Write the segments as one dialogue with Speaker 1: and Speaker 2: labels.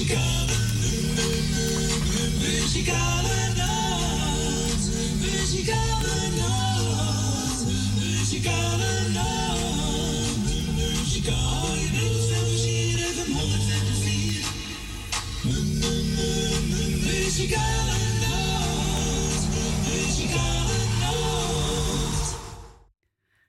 Speaker 1: Muzikale, muzikale nacht. Muzikale nacht. Muzikale nacht. Muzikale Muzikale nacht. Muzikale nacht.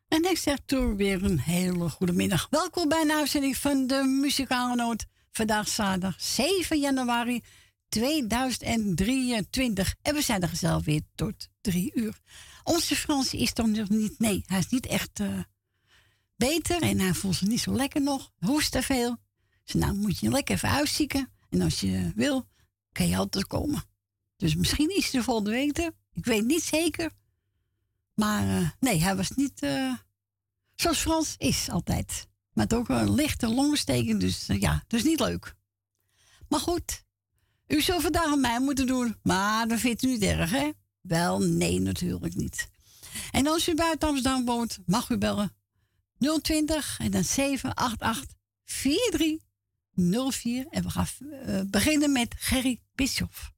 Speaker 2: En ik zeg toen weer een hele goede middag. Welkom bij een uitzending van de Muzikale Noot. Vandaag zaterdag 7 januari 2023. En we zijn er gezellig weer tot drie uur. Onze Frans is toch nog niet... Nee, hij is niet echt eh, beter. En hij voelt zich niet zo lekker nog. Hoest te veel. Dus nou moet je lekker even uitzieken. En als je wil, kan je altijd komen. Dus misschien is de volgende week er. Ik weet niet zeker. Maar eh, nee, hij was niet eh, zoals Frans is altijd. Met ook een lichte longontsteking, dus eh, ja, dus niet leuk. Maar goed, u zult vandaag aan mij moeten doen. Maar dat vindt u niet erg, hè? Wel, nee, natuurlijk niet. En als u buiten Amsterdam woont, mag u bellen 020 en dan 788 4304. En we gaan eh, beginnen met Gerry Bischoff.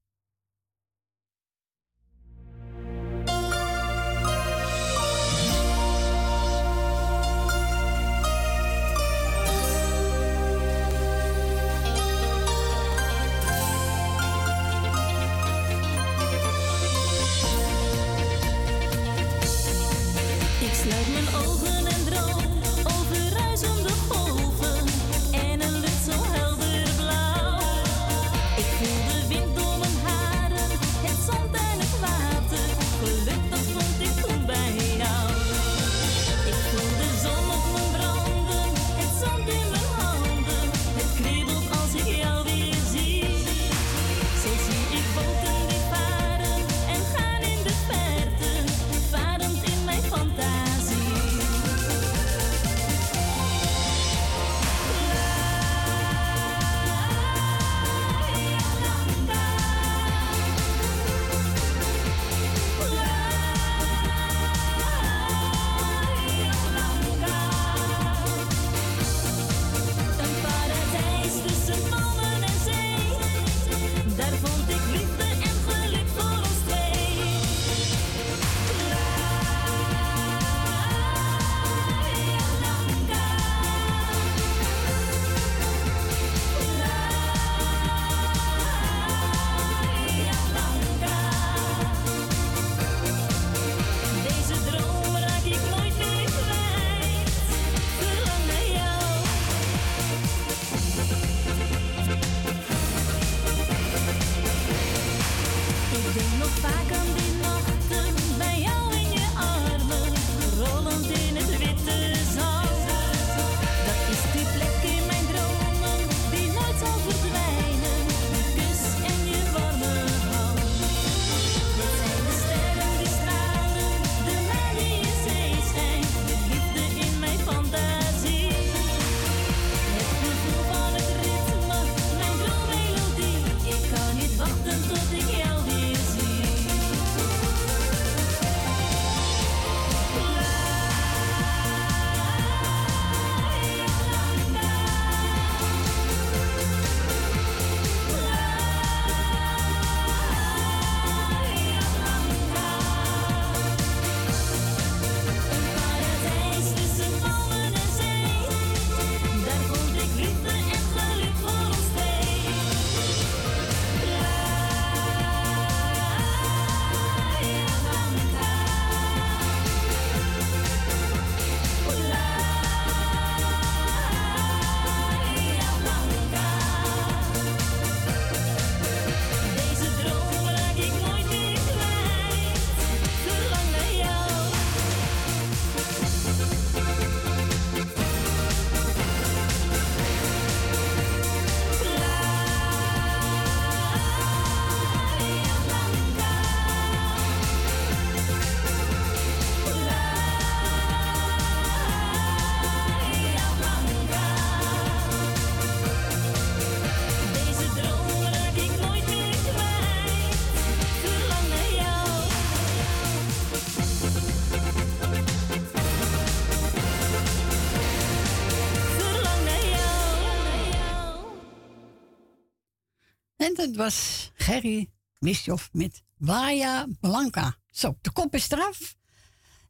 Speaker 2: Dat was Gerry Wisjoff met Waja Blanca. Zo, de kop is eraf.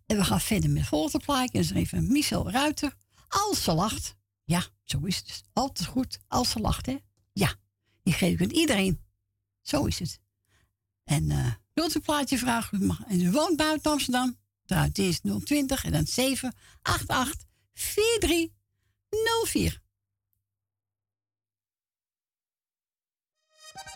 Speaker 2: En we gaan verder met het volgende plaatje. Is even Michel Ruiter. Als ze lacht. Ja, zo is het. Altijd goed als ze lacht, hè? Ja, die geef ik aan iedereen. Zo is het. En eh wilt u een plaatje vragen? Mag. En u woont buiten Amsterdam. Draait eerst 020 en dan 788 4304.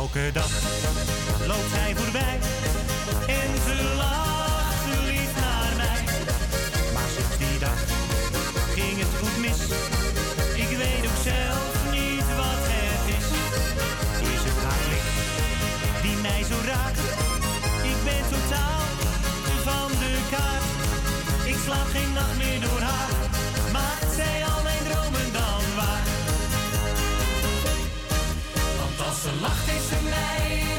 Speaker 3: Elke dag loopt zij voorbij en ze lacht lief naar mij. Maar sinds die dag ging het goed mis. Ik weet ook zelf niet wat het is. Is het haar blik die mij zo raakt? Ik ben totaal van de kaart. Ik slaap geen nacht meer Lacht is ze mij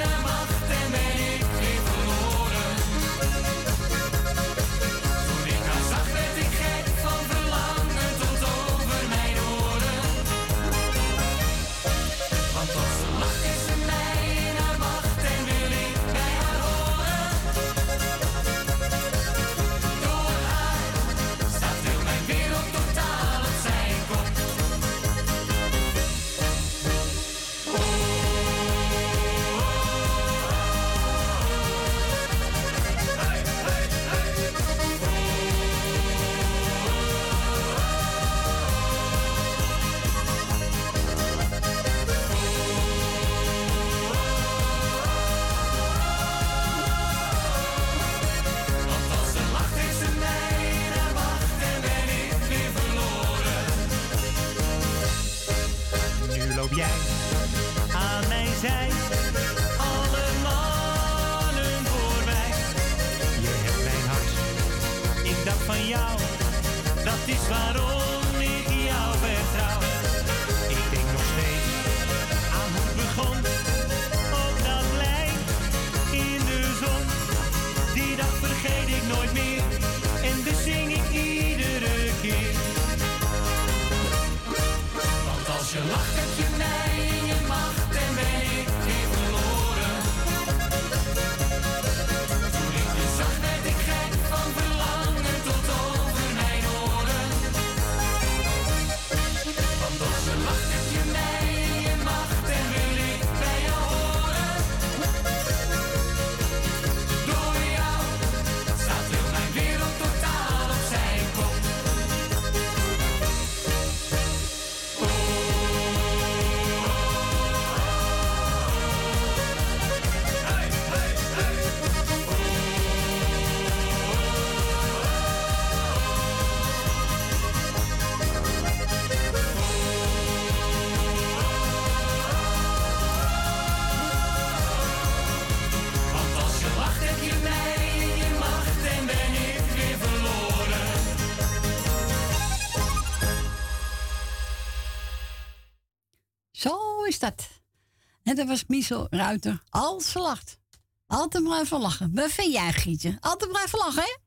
Speaker 3: En dat
Speaker 2: was Michel Ruiter. Als ze lacht. Altijd blijven lachen. Wat vind jij, Gietje? Altijd blijven lachen, hè?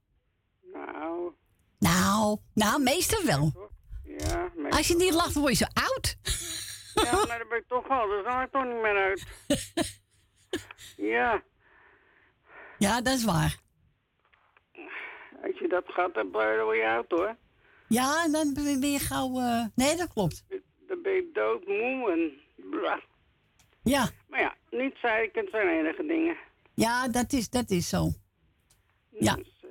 Speaker 4: Nou,
Speaker 2: Nou, nou, meestal wel.
Speaker 4: ja.
Speaker 2: Als je niet lacht, word je zo oud.
Speaker 4: ja, maar dat ben ik toch al. Dat ik toch niet meer uit. ja,
Speaker 2: Ja, dat is waar.
Speaker 4: als je dat gaat, dan blijf je je uit hoor.
Speaker 2: Ja, en dan ben je gauw... eh, Nee, dat klopt.
Speaker 4: Dan ben je doodmoe en blah.
Speaker 2: Ja,
Speaker 4: Maar ja, niet zeikend zijn enige dingen.
Speaker 2: ja dat, is, dat is zo. Ja.
Speaker 4: Dus,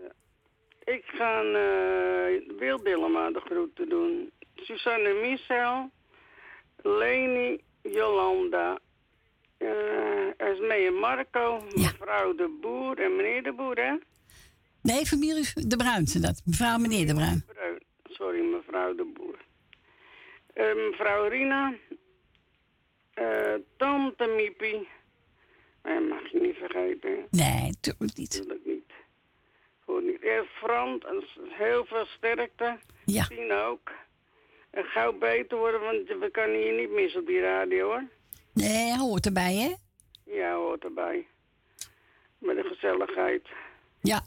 Speaker 4: eh, ik ga uh, Wil Dillema de groeten doen. Susanne Michel, Leni, Jolanda, eh Esmee en Marco,
Speaker 2: Ja.
Speaker 4: mevrouw de Boer en meneer de Boer, hè?
Speaker 2: Nee, familie De Bruin dat. Mevrouw en meneer De Bruin.
Speaker 4: Sorry, mevrouw de Boer. Eh, mevrouw Rina, eh, Tante Miepie. Dat mag je niet vergeten.
Speaker 2: Nee, natuurlijk niet.
Speaker 4: Natuurlijk niet. Goed niet. Frans, s- heel veel sterkte.
Speaker 2: Ja.
Speaker 4: Tien ook. En gauw beter worden, want we kunnen hier niet missen op die radio hoor.
Speaker 2: Nee, hoort erbij, hè?
Speaker 4: Ja, hoort erbij. Met de gezelligheid.
Speaker 2: Ja.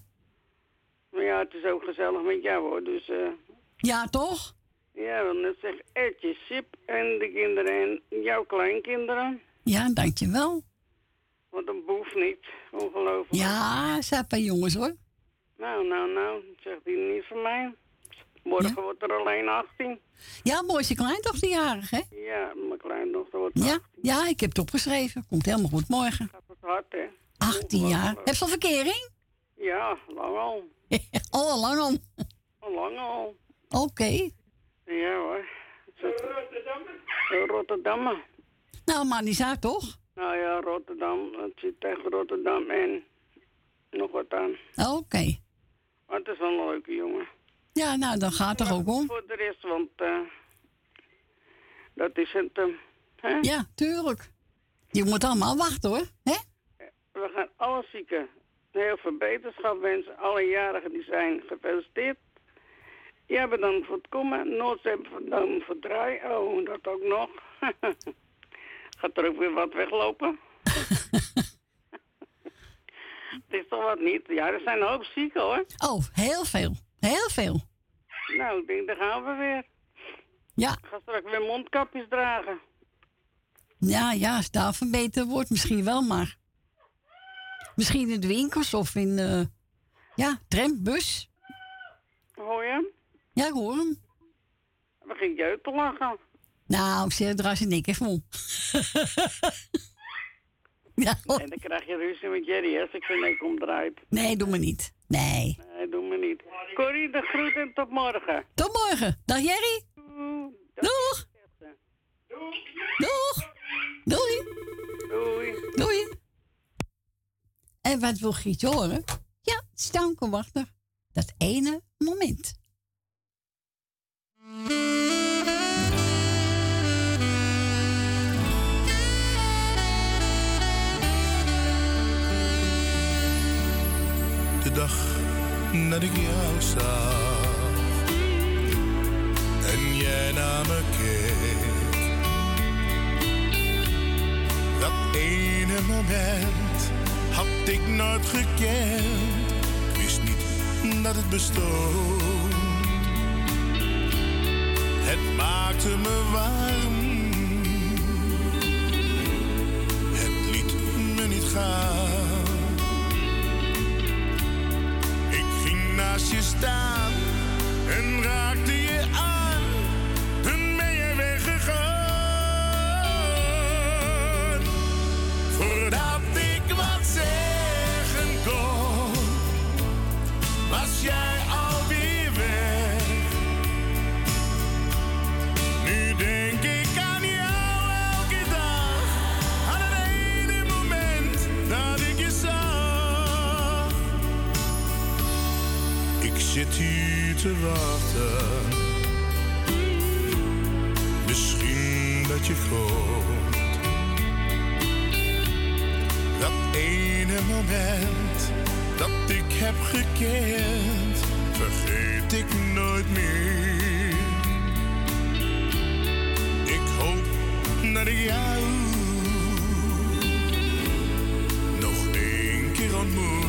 Speaker 4: Maar ja, het is ook gezellig met jou hoor. Dus eh
Speaker 2: Ja, toch?
Speaker 4: Ja, dan net zeg Etje, Sip en de kinderen en jouw kleinkinderen.
Speaker 2: Ja, dankjewel.
Speaker 4: Want een boef niet. Ongelooflijk.
Speaker 2: Ja, zijn paar jongens, hoor.
Speaker 4: Nou, nou, nou. Zegt hij niet van mij. Morgen wordt er alleen 18.
Speaker 2: Ja, mooiste kleindochter jarig, hè?
Speaker 4: Ja, mijn kleindochter wordt
Speaker 2: Ja, ja, ik heb het opgeschreven. Komt helemaal goed morgen.
Speaker 4: gaat het hard, hè?
Speaker 2: 18 jaar. Heb je al verkering?
Speaker 4: Ja, lang al.
Speaker 2: Oh, al lang al.
Speaker 4: Al lang al.
Speaker 2: Oké.
Speaker 4: Ja hoor. Rotterdam? Rotterdam.
Speaker 2: Nou, maar niet uit, toch?
Speaker 4: Nou ja, Rotterdam. Het zit tegen Rotterdam en nog wat aan.
Speaker 2: Oké.
Speaker 4: Maar het is wel een leuke jongen.
Speaker 2: Ja, nou, dan gaat het toch ook om.
Speaker 4: Voor de rest, want eh, dat is het. eh, hè?
Speaker 2: Ja, tuurlijk. Je moet allemaal wachten, hoor. Hè?
Speaker 4: We gaan alle zieken heel veel beterschap wensen. Alle jarigen die zijn gefeliciteerd. Ja, bedankt voor het komen. Noordzee bedankt voor het draaien. Oh, dat ook nog. Gaat er ook weer wat weglopen? het is toch wat niet? Ja, er zijn een hoop zieken hoor.
Speaker 2: Oh, heel veel. Heel veel.
Speaker 4: Nou, ik denk, daar gaan we weer.
Speaker 2: Ja,
Speaker 4: Ik ga straks weer mondkapjes dragen.
Speaker 2: ja, ja, als het daarvan beter wordt, misschien wel, maar... Misschien in de winkels of in, eh ja, tram, bus.
Speaker 4: Hoor je?
Speaker 2: Ja, ik hoor hem.
Speaker 4: We gaan jeugd te lachen.
Speaker 2: Nou, ik zeg, draai zijn nek even om. ja, hoor.
Speaker 4: En dan krijg je ruzie met Jerry als ik zijn nek omdraait.
Speaker 2: Nee, doe me niet. Nee.
Speaker 4: Nee, doe me niet. Corrie, de groet en tot morgen.
Speaker 2: Tot morgen. Dag Jerry. Doeg. Doeg. Doei.
Speaker 4: Doei.
Speaker 2: Doei. En wat wil Gietje horen? Ja, stanken wachten. Dat ene moment.
Speaker 5: De dag dat ik jou zag en jij naar me keek. Dat ene moment had ik nooit gekend. Wist niet dat het bestond. Het maakte me warm. Het liet me niet gaan. Ik ging naast je staan en raakte te wachten. Misschien dat je komt. Dat ene moment dat ik heb gekend, vergeet ik nooit meer. Ik hoop dat ik jou nog één keer ontmoet.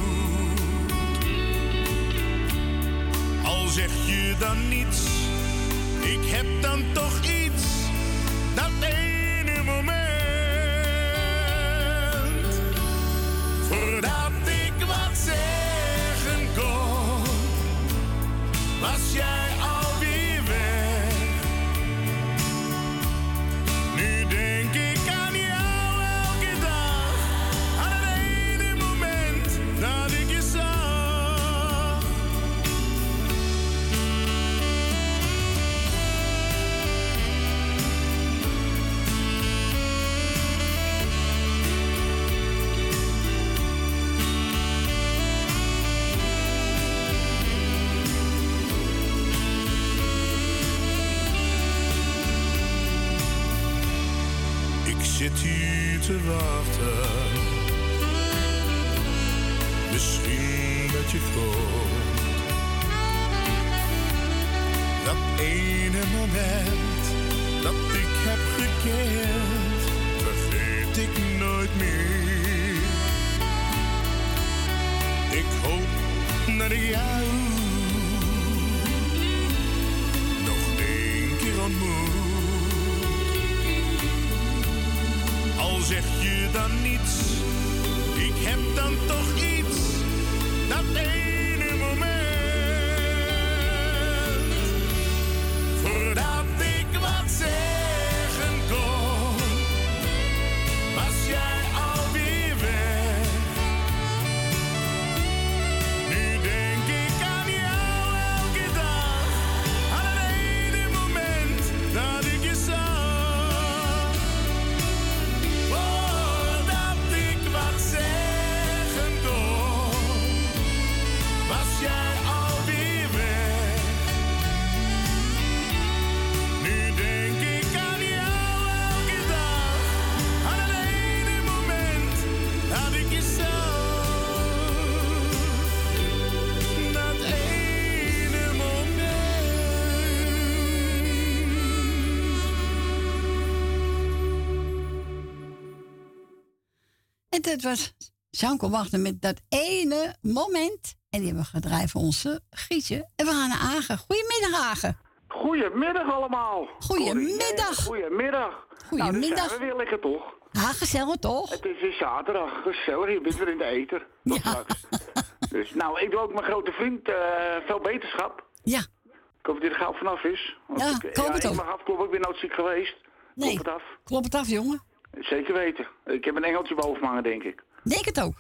Speaker 5: Zeg je dan niets, ik heb dan toch iets. Dat was
Speaker 2: Janko Wachten met dat ene moment. En die hebben we gedraaid voor onze Gietje. En we gaan naar Agen. Goedemiddag, Agen.
Speaker 6: Goedemiddag allemaal.
Speaker 2: Goedemiddag.
Speaker 6: Goedemiddag.
Speaker 2: Goedemiddag.
Speaker 6: Nou, we weer lekker toch?
Speaker 2: Ja, gezellig toch?
Speaker 6: Het is weer zaterdag. Gezellig. Je bent weer in de eter. Tot straks. Dus nou, ik doe ook mijn grote vriend eh, veel beterschap.
Speaker 2: Ja.
Speaker 6: Ik hoop dat hij er gauw vanaf is. Want
Speaker 2: Ja,
Speaker 6: ik,
Speaker 2: hoop het
Speaker 6: ik
Speaker 2: ook.
Speaker 6: mag afkloppen. Ik ben nooit ziek geweest.
Speaker 2: Nee.
Speaker 6: Klop het af.
Speaker 2: Klop het af, jongen.
Speaker 6: Zeker weten. Ik heb een engeltje boven me hangen, denk ik.
Speaker 2: Denk het ook.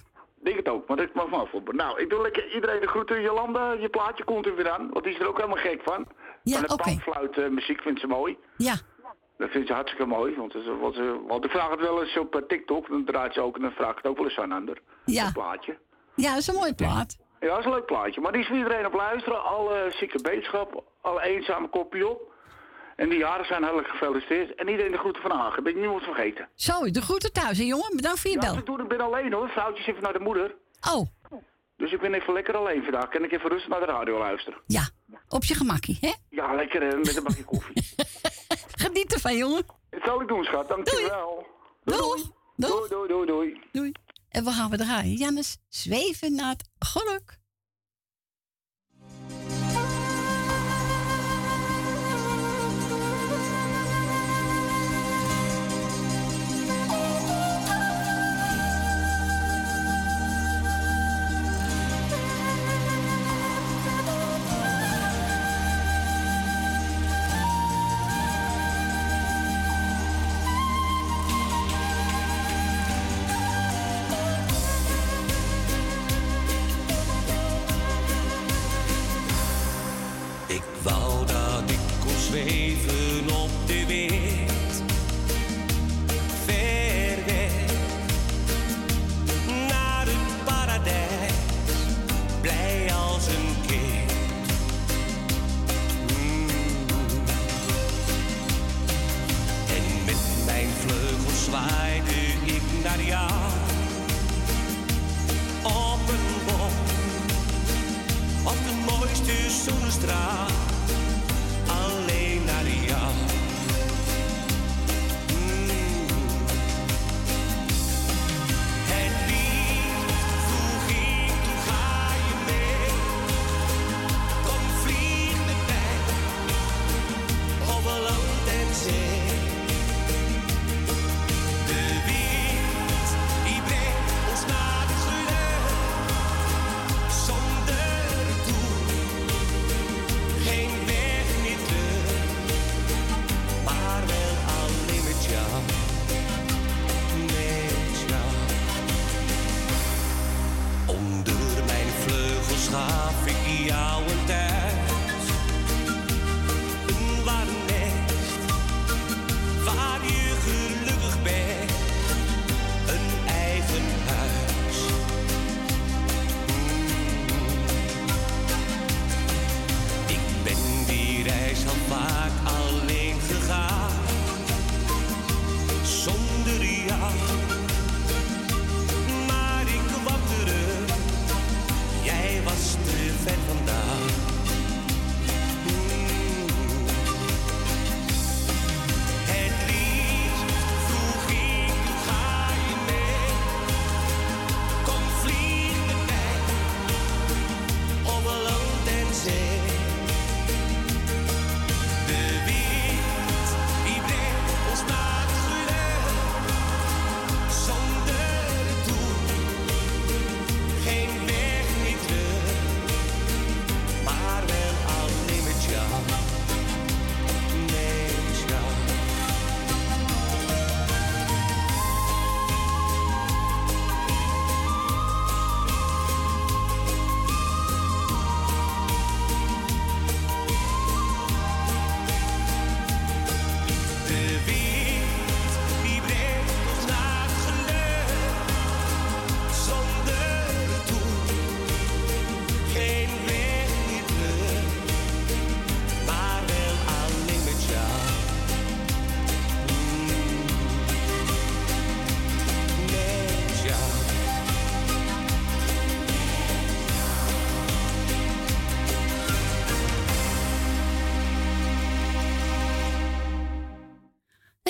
Speaker 6: Denk het ook, maar ik mag van afkloppen. Nou, ik doe lekker iedereen de groeten. Jolanda, je plaatje komt er weer aan. Want die is er ook helemaal gek van.
Speaker 2: Ja, oké.
Speaker 6: panfluit eh, muziek vindt ze mooi.
Speaker 2: Ja.
Speaker 6: Dat vindt ze hartstikke mooi. Want, ze- want, ze- want ik vraag het wel eens op eh, TikTok. Dan draait ze ook en dan vraag ik het ook wel eens aan ander.
Speaker 2: Ja.
Speaker 6: Een plaatje.
Speaker 2: Ja, dat is een mooie plaat.
Speaker 6: Ja, dat is een leuk plaatje. Maar die is voor iedereen op luisteren. Alle zieke beterschap, alle eenzame kopje op. En die jaren zijn hartelijk gefeliciteerd. En iedereen de groeten van Hagen. Ben ik niemand vergeten.
Speaker 2: Zo, de groeten thuis, hè, jongen. Bedankt voor je
Speaker 6: Ja,
Speaker 2: bel.
Speaker 6: ik, doe, ik ben alleen hoor. Vrouwtje even naar de moeder.
Speaker 2: Oh,
Speaker 6: Dus ik ben even lekker alleen vandaag. Kan ik even rustig naar de radio luisteren.
Speaker 2: ja. Op je gemakkie, hè?
Speaker 6: Ja, lekker eh, met een bakje koffie.
Speaker 2: Geniet ervan, jongen.
Speaker 6: Dat zal ik doen, schat. Dankjewel.
Speaker 2: Doei. Doei.
Speaker 6: Doei, doei, doei, doei.
Speaker 2: Doei. En we gaan we draaien. Jannes, zweven naar het geluk.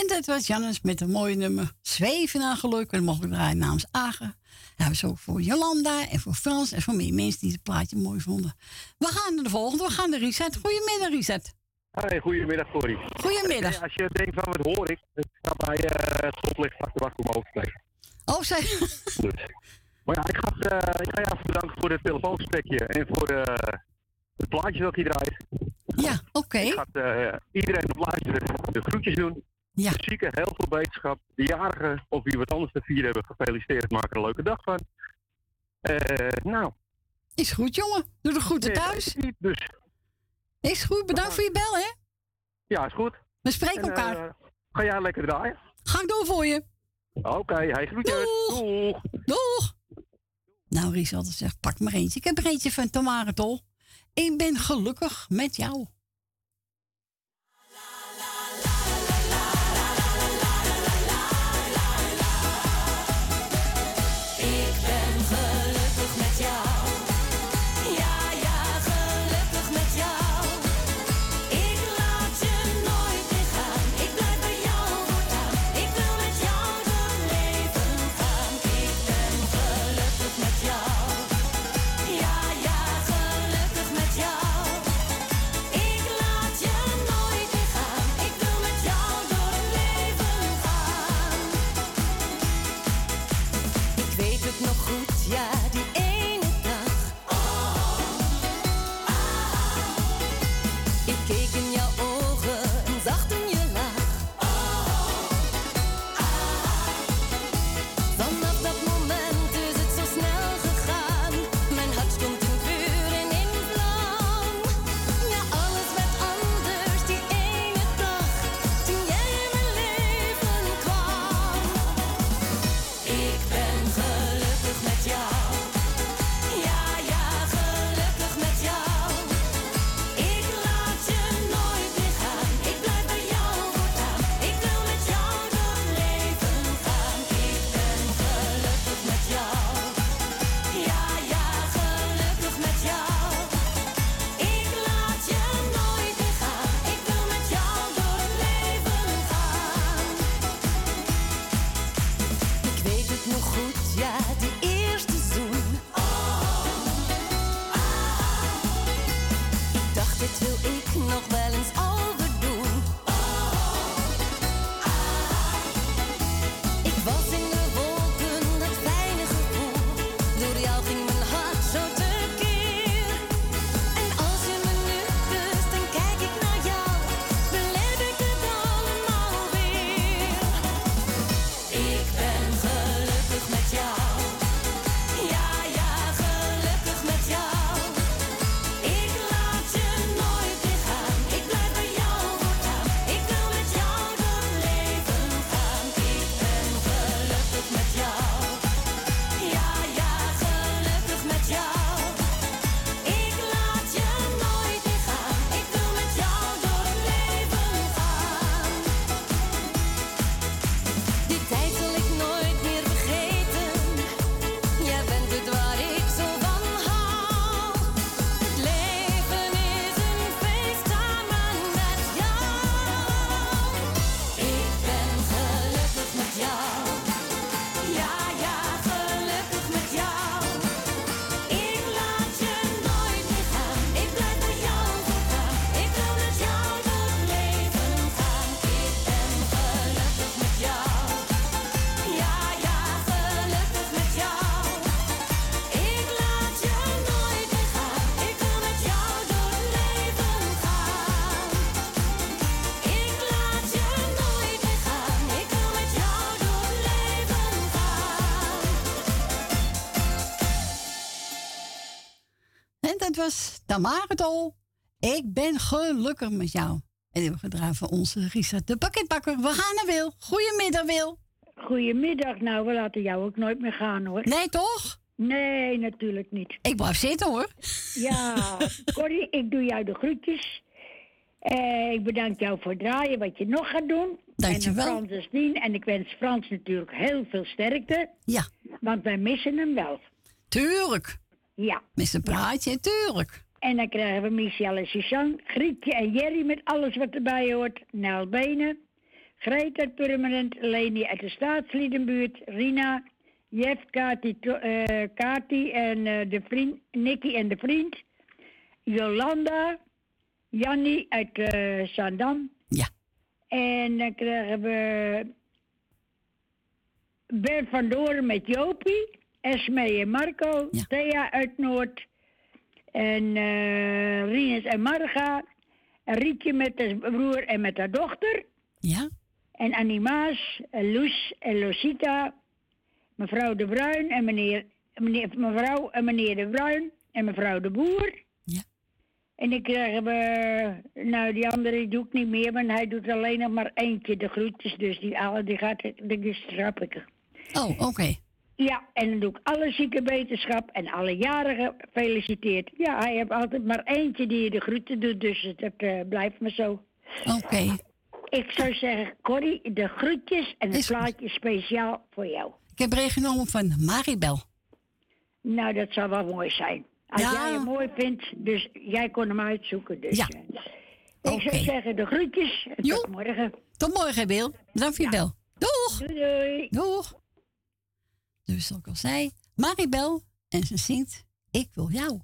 Speaker 7: En
Speaker 8: dat was Jannes met een mooie nummer. Zweven naar geluk. En mogen we draaien namens Agen. Dat ze ook voor Jolanda en voor Frans en voor meer mensen die het plaatje mooi vonden. We gaan naar de volgende. We gaan naar Richard. Goedemiddag, Richard.
Speaker 9: Hey, goedemiddag, Corrie.
Speaker 8: Goedemiddag.
Speaker 9: Ja, als je denkt van wat hoor ik, ik sta bij eh, het stoplicht achter om over te steken.
Speaker 8: Oh.
Speaker 9: Dus. Maar ja, ik ga, eh, ik ga je even bedanken voor het telefoongesprekje en voor eh, het plaatje dat je draait.
Speaker 8: Ja, oké.
Speaker 9: Ik ga eh, iedereen op luisteren de groetjes doen.
Speaker 8: Ja.
Speaker 9: De zieken, heel veel beterschap. De jarigen of wie wat anders te vieren hebben, gefeliciteerd. Maak er een leuke dag van. Eh, nou.
Speaker 8: Is goed, jongen. Doe de groeten
Speaker 9: Nee,
Speaker 8: thuis.
Speaker 9: Niet, dus
Speaker 8: Is goed. Bedankt voor je bel, hè?
Speaker 9: ja, is goed.
Speaker 8: We spreken
Speaker 9: En,
Speaker 8: elkaar.
Speaker 9: eh, ga jij lekker draaien?
Speaker 8: Ga ik door voor je.
Speaker 9: Oké, hij groetjes. Doeg.
Speaker 8: Doeg. Nou, Richard zegt, pak maar eentje. Ik heb er eentje van Tamara Tol. Ik ben gelukkig met jou. Tol. Ik ben gelukkig met jou. En hebben we gedraaid voor onze Richard de pakketbakker. We gaan naar Wil. Goedemiddag, Wil.
Speaker 10: Goedemiddag. Nou, we laten jou ook nooit meer gaan, hoor.
Speaker 8: Nee, toch?
Speaker 10: Nee, natuurlijk niet.
Speaker 8: Ik blijf zitten, hoor.
Speaker 10: Ja, Corrie, ik doe jou de groetjes. Eh, ik bedank jou voor het draaien, wat je nog gaat doen.
Speaker 8: Dankjewel.
Speaker 10: En aan Frans Dien. En ik wens Frans natuurlijk heel veel sterkte.
Speaker 8: Ja.
Speaker 10: Want wij missen hem wel.
Speaker 8: Tuurlijk.
Speaker 10: Ja.
Speaker 8: Zijn praatje, tuurlijk.
Speaker 10: En dan krijgen we Michel en Suzanne, Grietje en Jerry met alles wat erbij hoort. Nel Benen, Greet uit Purmerend, Leni uit de Staatsliedenbuurt, Rina, Jef, Kati, eh, Kati en eh, de vriend, Nicky en de vriend, Jolanda, Jannie uit eh Zandam.
Speaker 8: Ja.
Speaker 10: En dan krijgen we Bert van Doren met Jopie, Esme en Marco, Thea uit Noord en eh Rinus en Marga, en Rietje met haar broer en met haar dochter.
Speaker 8: Ja.
Speaker 10: En Animaas, en Loes en Losita, mevrouw De Bruin en meneer, meneer, mevrouw en meneer De Bruin en mevrouw De Boer.
Speaker 8: Ja.
Speaker 10: En dan krijgen we, nou die andere doe ik niet meer, want hij doet alleen nog maar eentje de groetjes, dus die, alle, die gaat, die strap ik.
Speaker 8: Oh, oké.
Speaker 10: Ja, en dan doe ik alle zieke wetenschap en alle jarigen gefeliciteerd. Ja, hij heeft altijd maar eentje die je de groeten doet, dus dat eh, blijft maar zo.
Speaker 8: Oké.
Speaker 10: Ik zou zeggen, Corrie, de groetjes en het plaatje speciaal voor jou.
Speaker 8: Ik heb meegenomen van Maribel.
Speaker 10: Nou, dat zou wel mooi zijn. Als
Speaker 8: Ja.
Speaker 10: jij hem mooi vindt, dus jij kon hem uitzoeken. Dus,
Speaker 8: Ja.
Speaker 10: eh, Ik zou zeggen, de groetjes en tot morgen.
Speaker 8: Tot morgen, Wil. Bedankt voor je bel. Doeg!
Speaker 10: Doei, doei.
Speaker 8: Doeg! Dus zoals ik al zei, Maribel en ze zingt Ik wil jou.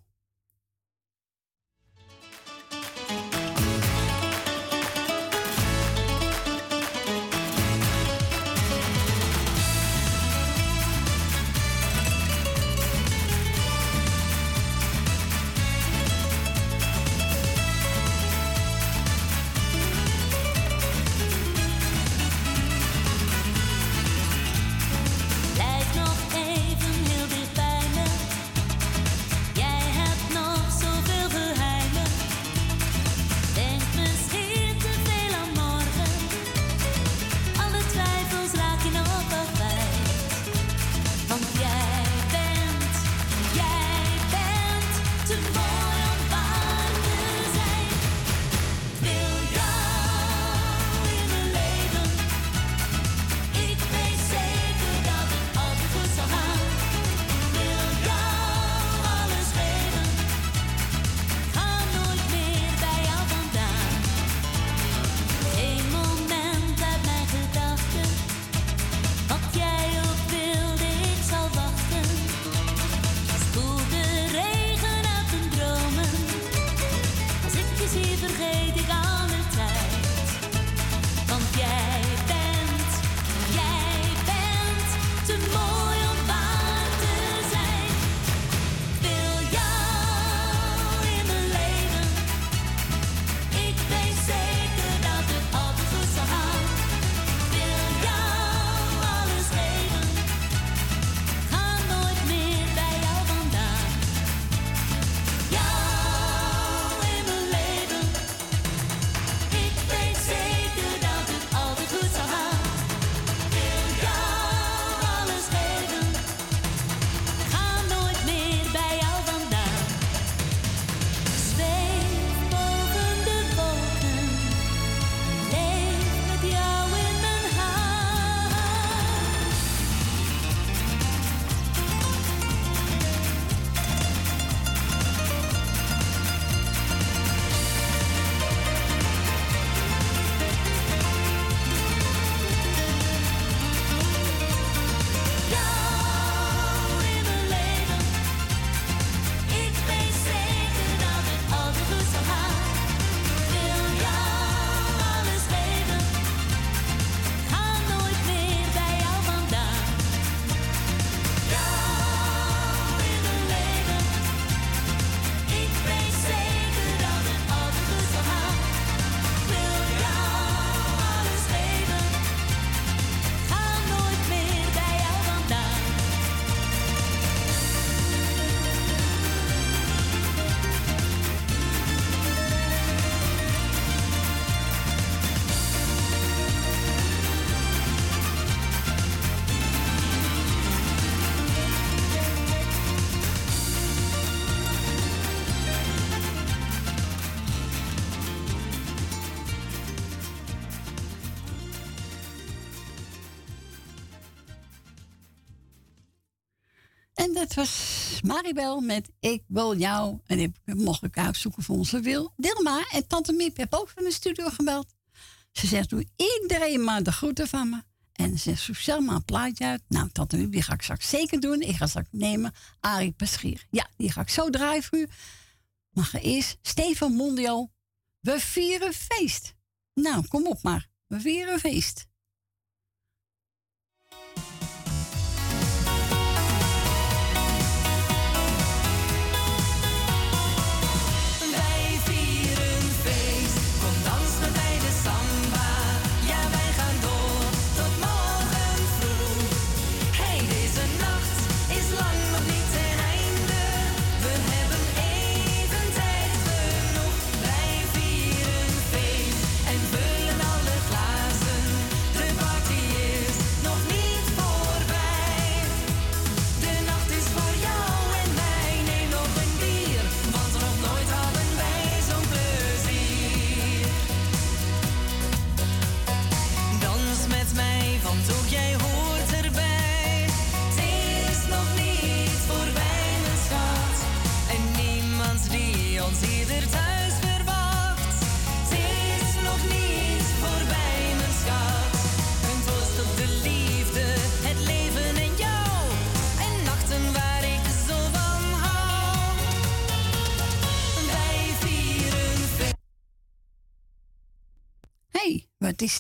Speaker 8: Maribel met Ik wil jou. En die mocht ik uitzoeken voor onze Wil. Dilma en Tante Miep hebben ook van de studio gebeld.
Speaker 2: Ze zegt, doe iedereen maar de groeten van me. En ze zegt, zelf maar een plaatje uit. Nou, tante Miep, die ga ik straks zeker doen. Ik ga straks nemen Arie Paschier. Ja, die ga ik zo draaien voor u. Maar eerst Stefan Mondio. We vieren feest. Nou, kom op maar. We vieren feest.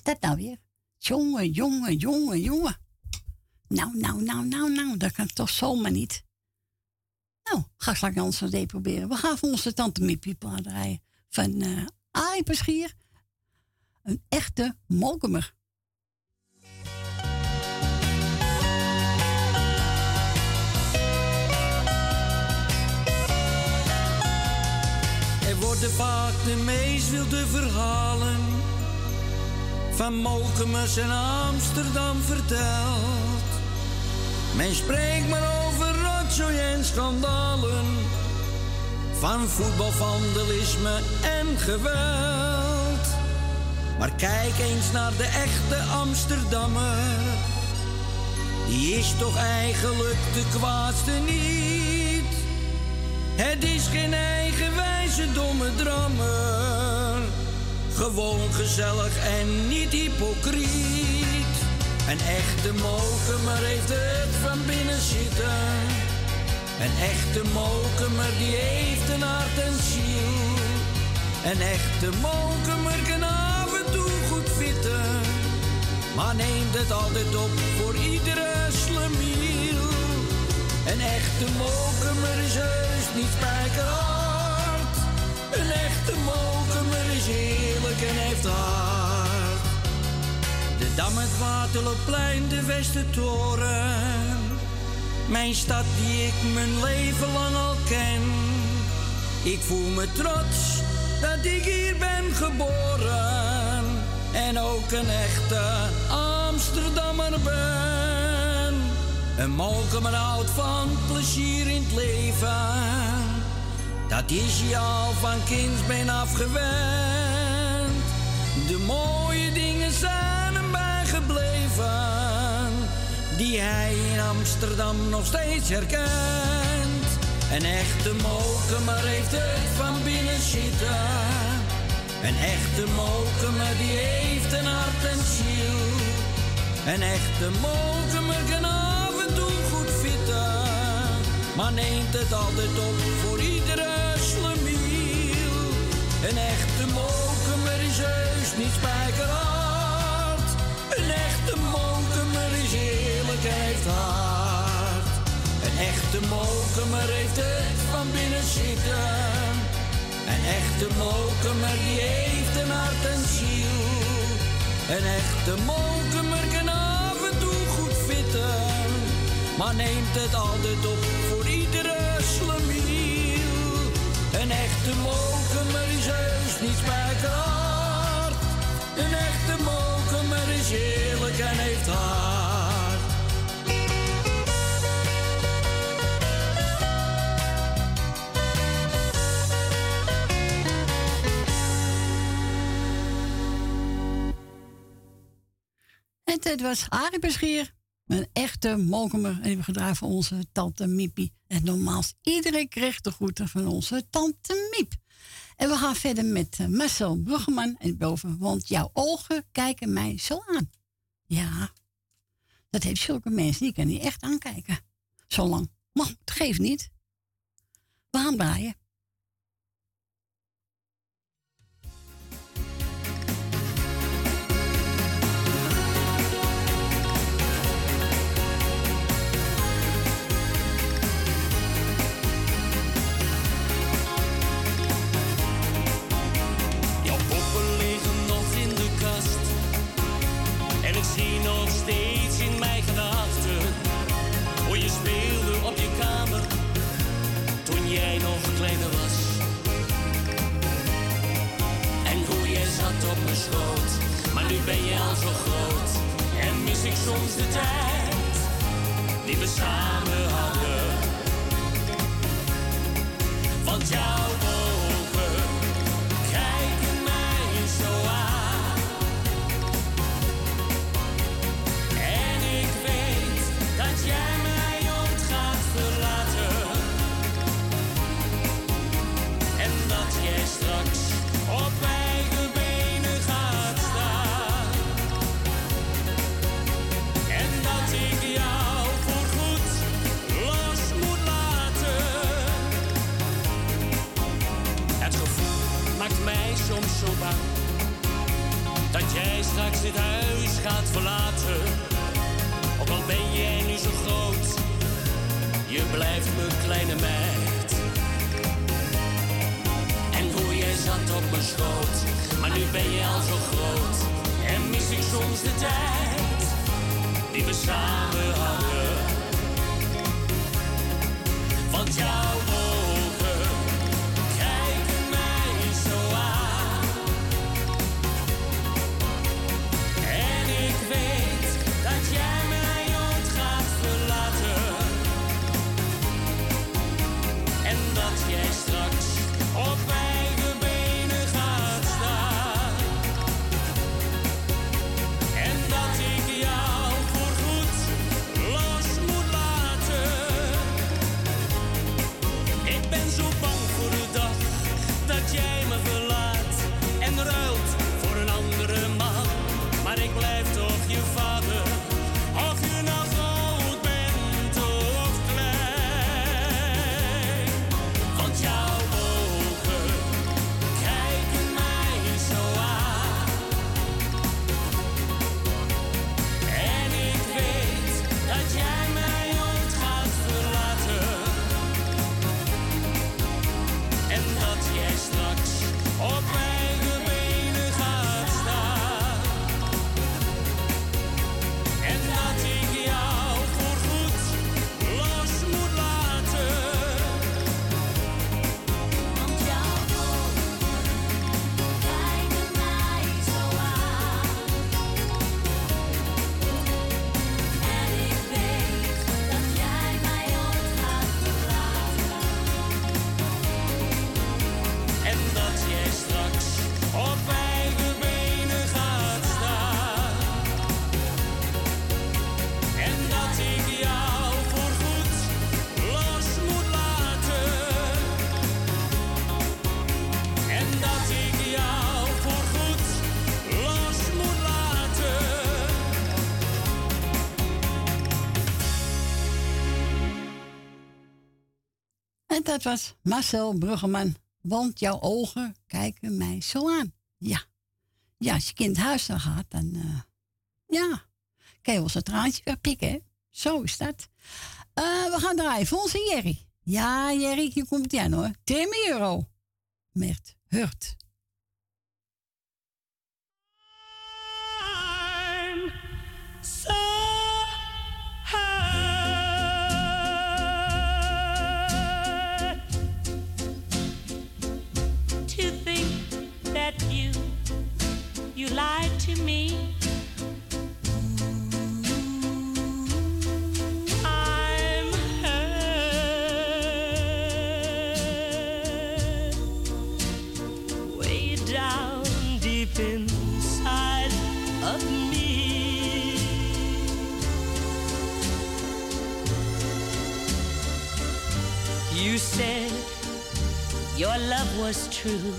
Speaker 2: Dat nou weer? Jongen, jongen, jongen, jongen. Nou, nou, nou, nou, nou, dat kan toch zomaar niet. Nou, ga straks ons CD proberen. We gaan voor onze tante Miepie plaat draaien. Van Paschier. Een echte molkemer.
Speaker 11: Er worden vaak de meest wilde verhalen van Mokumers en Amsterdam verteld. Men spreekt maar over rotzooi en schandalen, van voetbalvandalisme en geweld. Maar kijk eens naar de echte Amsterdammer, die is toch eigenlijk de kwaadste niet. Het is geen eigenwijze domme drammer. Gewoon gezellig en niet hypocriet. Een echte mokemer heeft het van binnen zitten. Een echte mokemer die heeft een hart en ziel. Een echte mokemer kan af en toe goed vitten. Maar neemt het altijd op voor iedere slemiel. Een echte mokemer is heus niet spijkerhard. Een echte mokemer is eerlijk en heeft hart. De Dam, het Waterloopplein, de Westertoren. Mijn stad die ik mijn leven lang al ken. Ik voel me trots dat ik hier ben geboren. En ook een echte Amsterdammer ben. Een molkemer houdt van plezier in het leven. Dat is je al van kindsbeen afgewend. De mooie dingen zijn hem bijgebleven. Die hij in Amsterdam nog steeds herkent. Een echte mokemer heeft het van binnen zitten. Een echte mokemer die heeft een hart en ziel. Een echte mokemer kan af en toe goed vitten. Maar neemt het altijd op Een echte mokemer is heus niet spijkerhard. Een echte mokemer is eerlijk heeft hart. Een echte mokemer heeft het van binnen zitten. Een echte mokemer die heeft een hart en ziel. Een echte mokemer kan af en toe goed vitten. Maar neemt het altijd op voor iedere slemiel. Een echte mokemer is heus niet spijkerhard. Een echte mokemer is eerlijk en heeft hart.
Speaker 2: En het was Arie Beschier. Een echte molkemer. En we gedraaid voor onze tante Miepie. En normaal iedereen kreeg de groeten van onze tante Miep. En we gaan verder met eh, Marcel Bruggeman en boven. Want jouw ogen kijken mij zo aan. Ja, dat heeft zulke mensen, die kan niet echt aankijken. Zo lang. Maar het geeft niet. We gaan draaien.
Speaker 12: Maar nu ben je al zo groot. En mis ik soms de tijd die we samen hadden. Want jouw ogen dat
Speaker 2: was Marcel Bruggeman. Want jouw ogen kijken mij zo aan. Ja. Ja, als je kind huis dan gaat, dan... eh, ja. Kan je wel zijn traantje wegpikken, hè? Zo is dat. Eh, we gaan draaien onze Jerry. Ja, Jerry, hier komt hij aan, hoor. 10 euro. Met Hurt.
Speaker 3: Was true.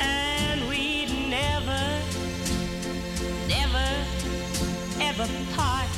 Speaker 3: And we'd never, never, ever part.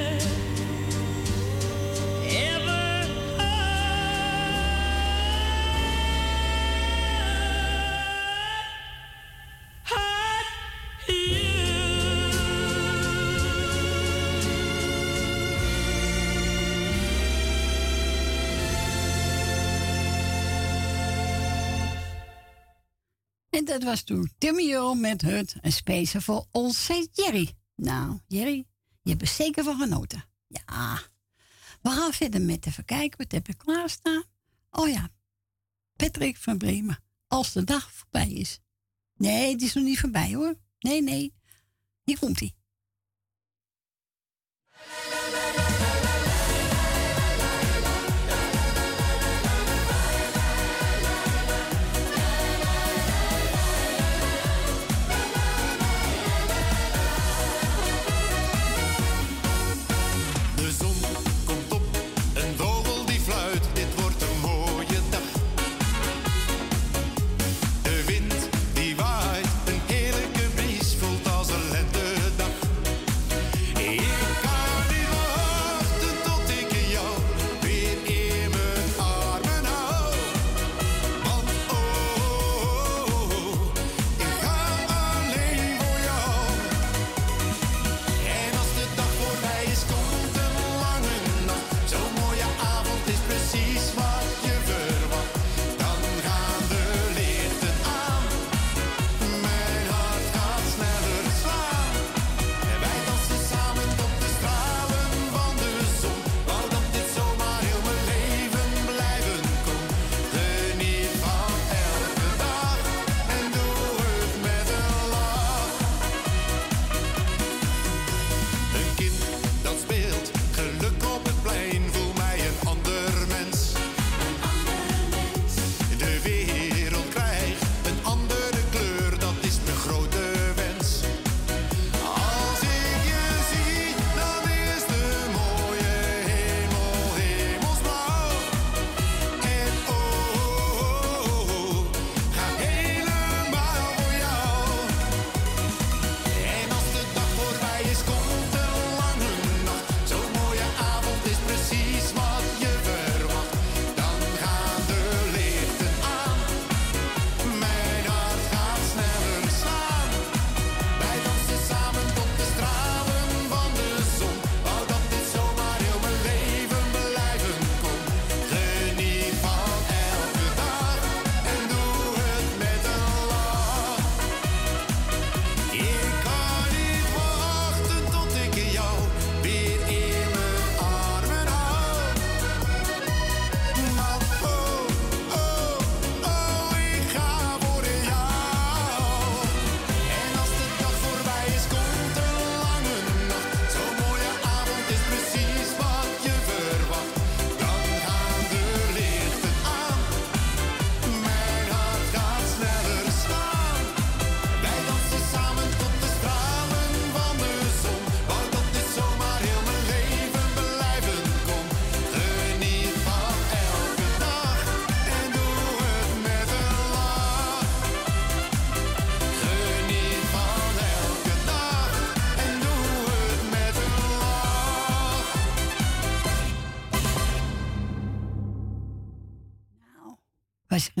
Speaker 2: En dat was toen Timmy Earl met Hut en Spacer voor onze Jerry. Nou, Jerry, je hebt er zeker van genoten. Ja. We gaan verder met even kijken. Wat heb ik klaarstaan? Oh ja, Patrick van Bremen. Als de dag voorbij is. Nee, het is nog niet voorbij hoor. Nee, nee. Hier komt hij.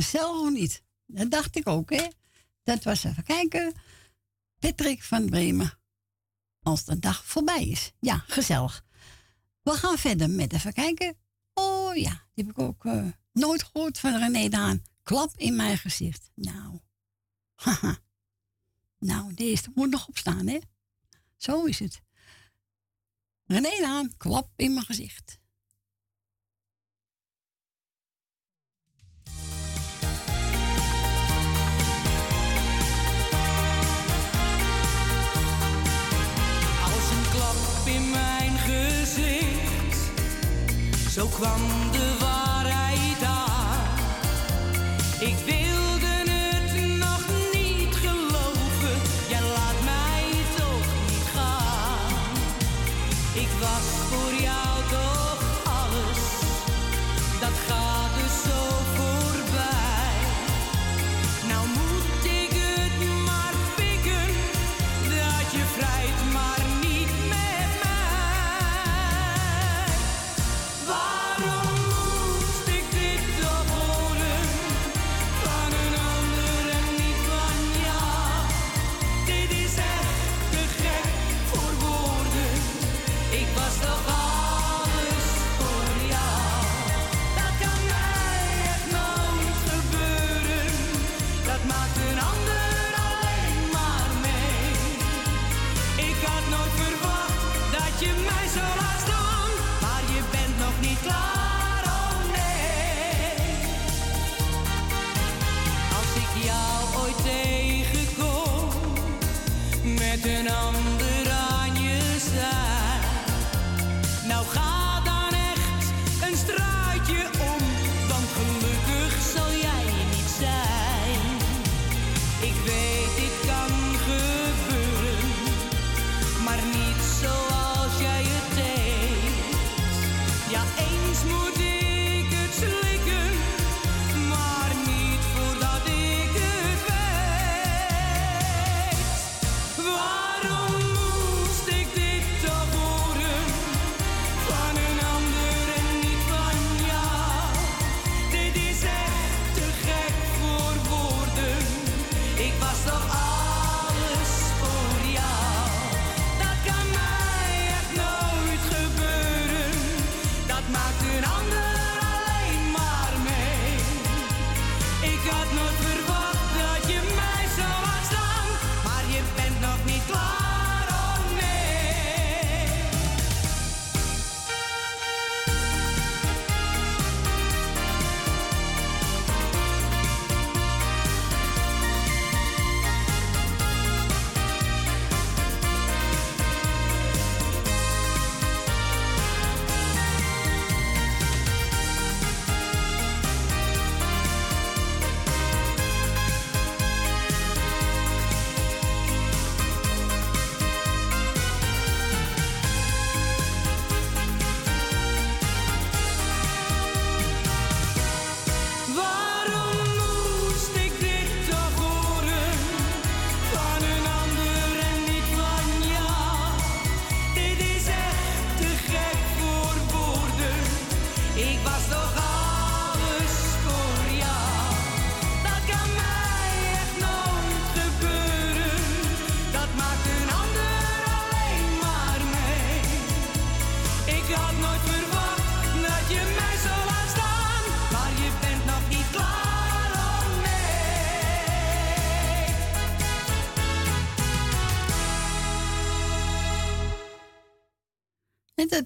Speaker 2: Of niet? Dat dacht ik ook, hè? Dat was even kijken. Patrick van Bremen. Als de dag voorbij is. Ja, gezellig. We gaan verder met even kijken. Oh ja, die heb ik ook eh, nooit gehoord van René Daan. Klap in mijn gezicht. Nou. Haha. Nou, deze moet nog opstaan, hè? Zo is het. René Daan, klap in mijn gezicht.
Speaker 13: Zo kwam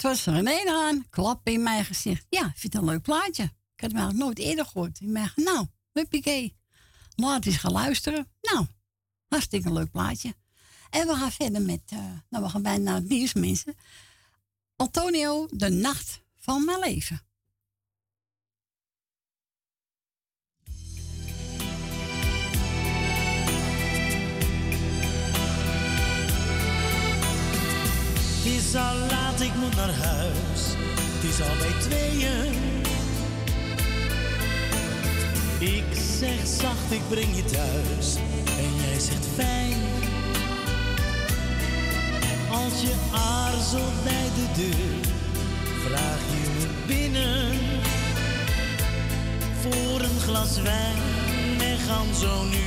Speaker 13: was
Speaker 2: René aan. Klap in mijn gezicht. Ja, vind het een leuk plaatje. Ik had eigenlijk nooit eerder gehoord. Ik dacht, nou, huppakee. Laat eens gaan luisteren. Nou, hartstikke leuk plaatje. En we gaan verder met, eh, nou we gaan bijna naar het nieuws mensen. Antonio, de nacht van mijn leven.
Speaker 3: is al laat, ik moet naar huis. Het is al bij tweeën. Ik zeg zacht, ik breng je thuis. En jij zegt fijn. Als je aarzelt bij de deur, vraag je me binnen. Voor een glas wijn, en gaan zo nu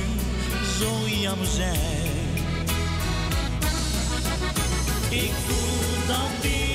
Speaker 3: zo jammer zijn. Ik voel dat die.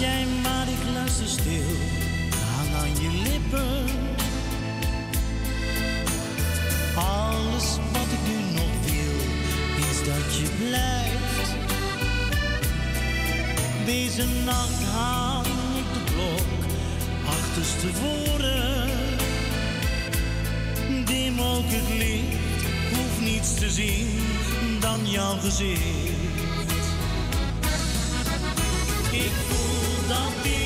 Speaker 3: jij maar, ik luister stil. Hang aan je lippen. Alles wat ik nu nog wil, is dat je blijft. Deze nacht hang ik de klok achterstevoren. Dim ook het licht, hoef niets te zien dan jouw gezicht. Ik not be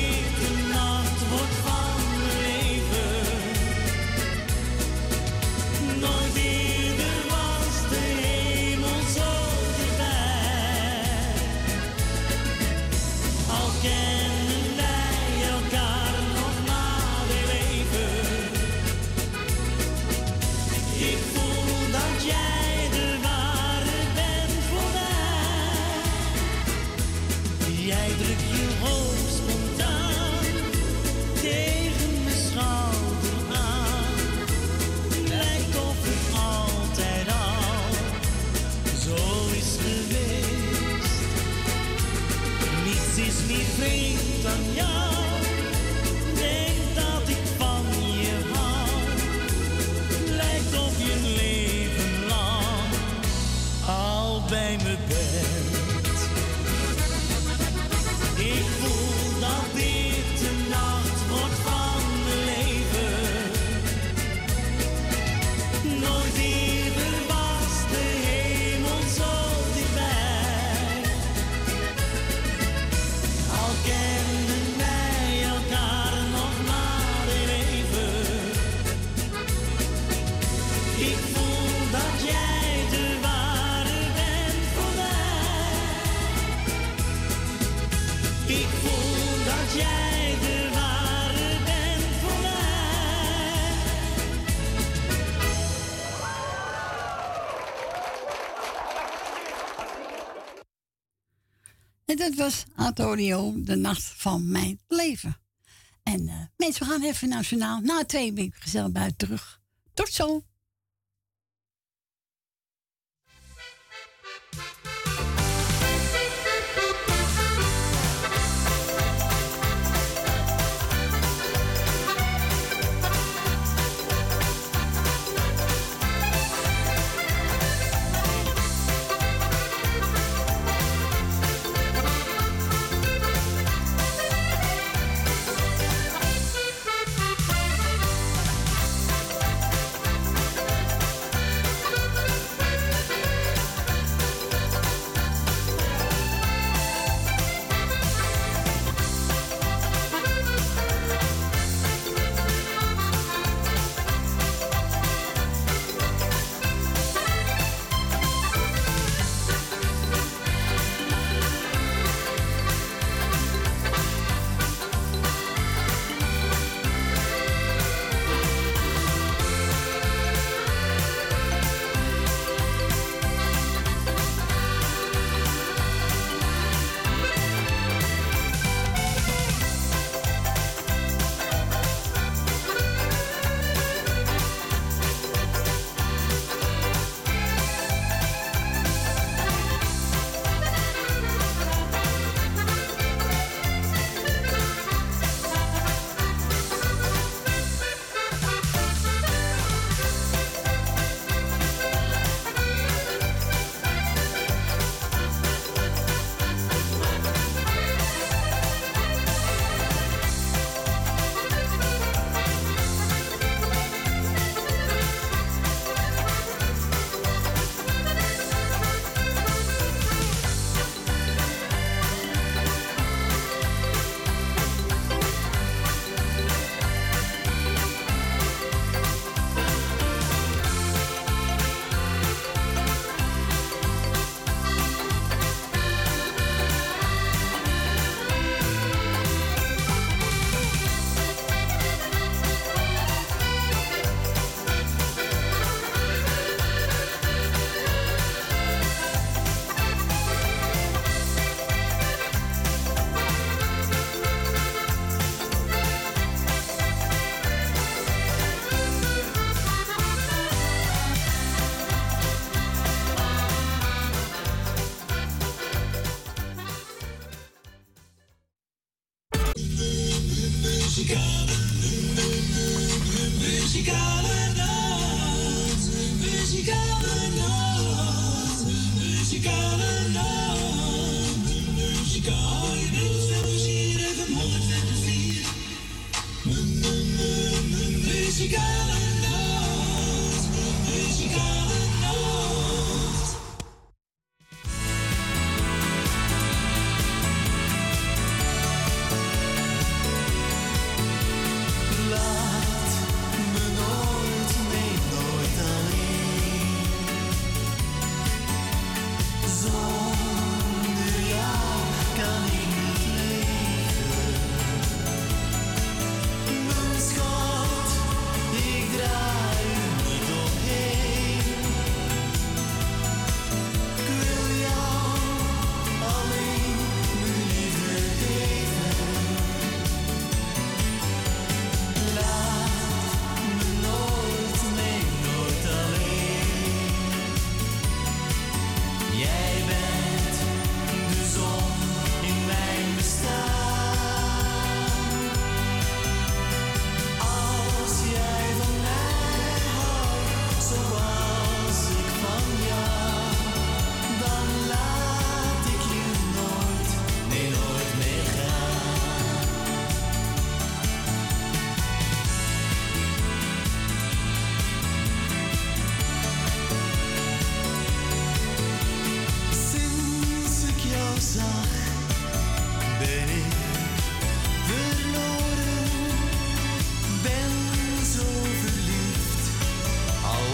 Speaker 3: beat on young. dat was
Speaker 2: Antonio, de nacht van mijn leven. En eh, mensen, we gaan even naar Journaal. Na twee ben ik gezellig buiten terug. Tot zo!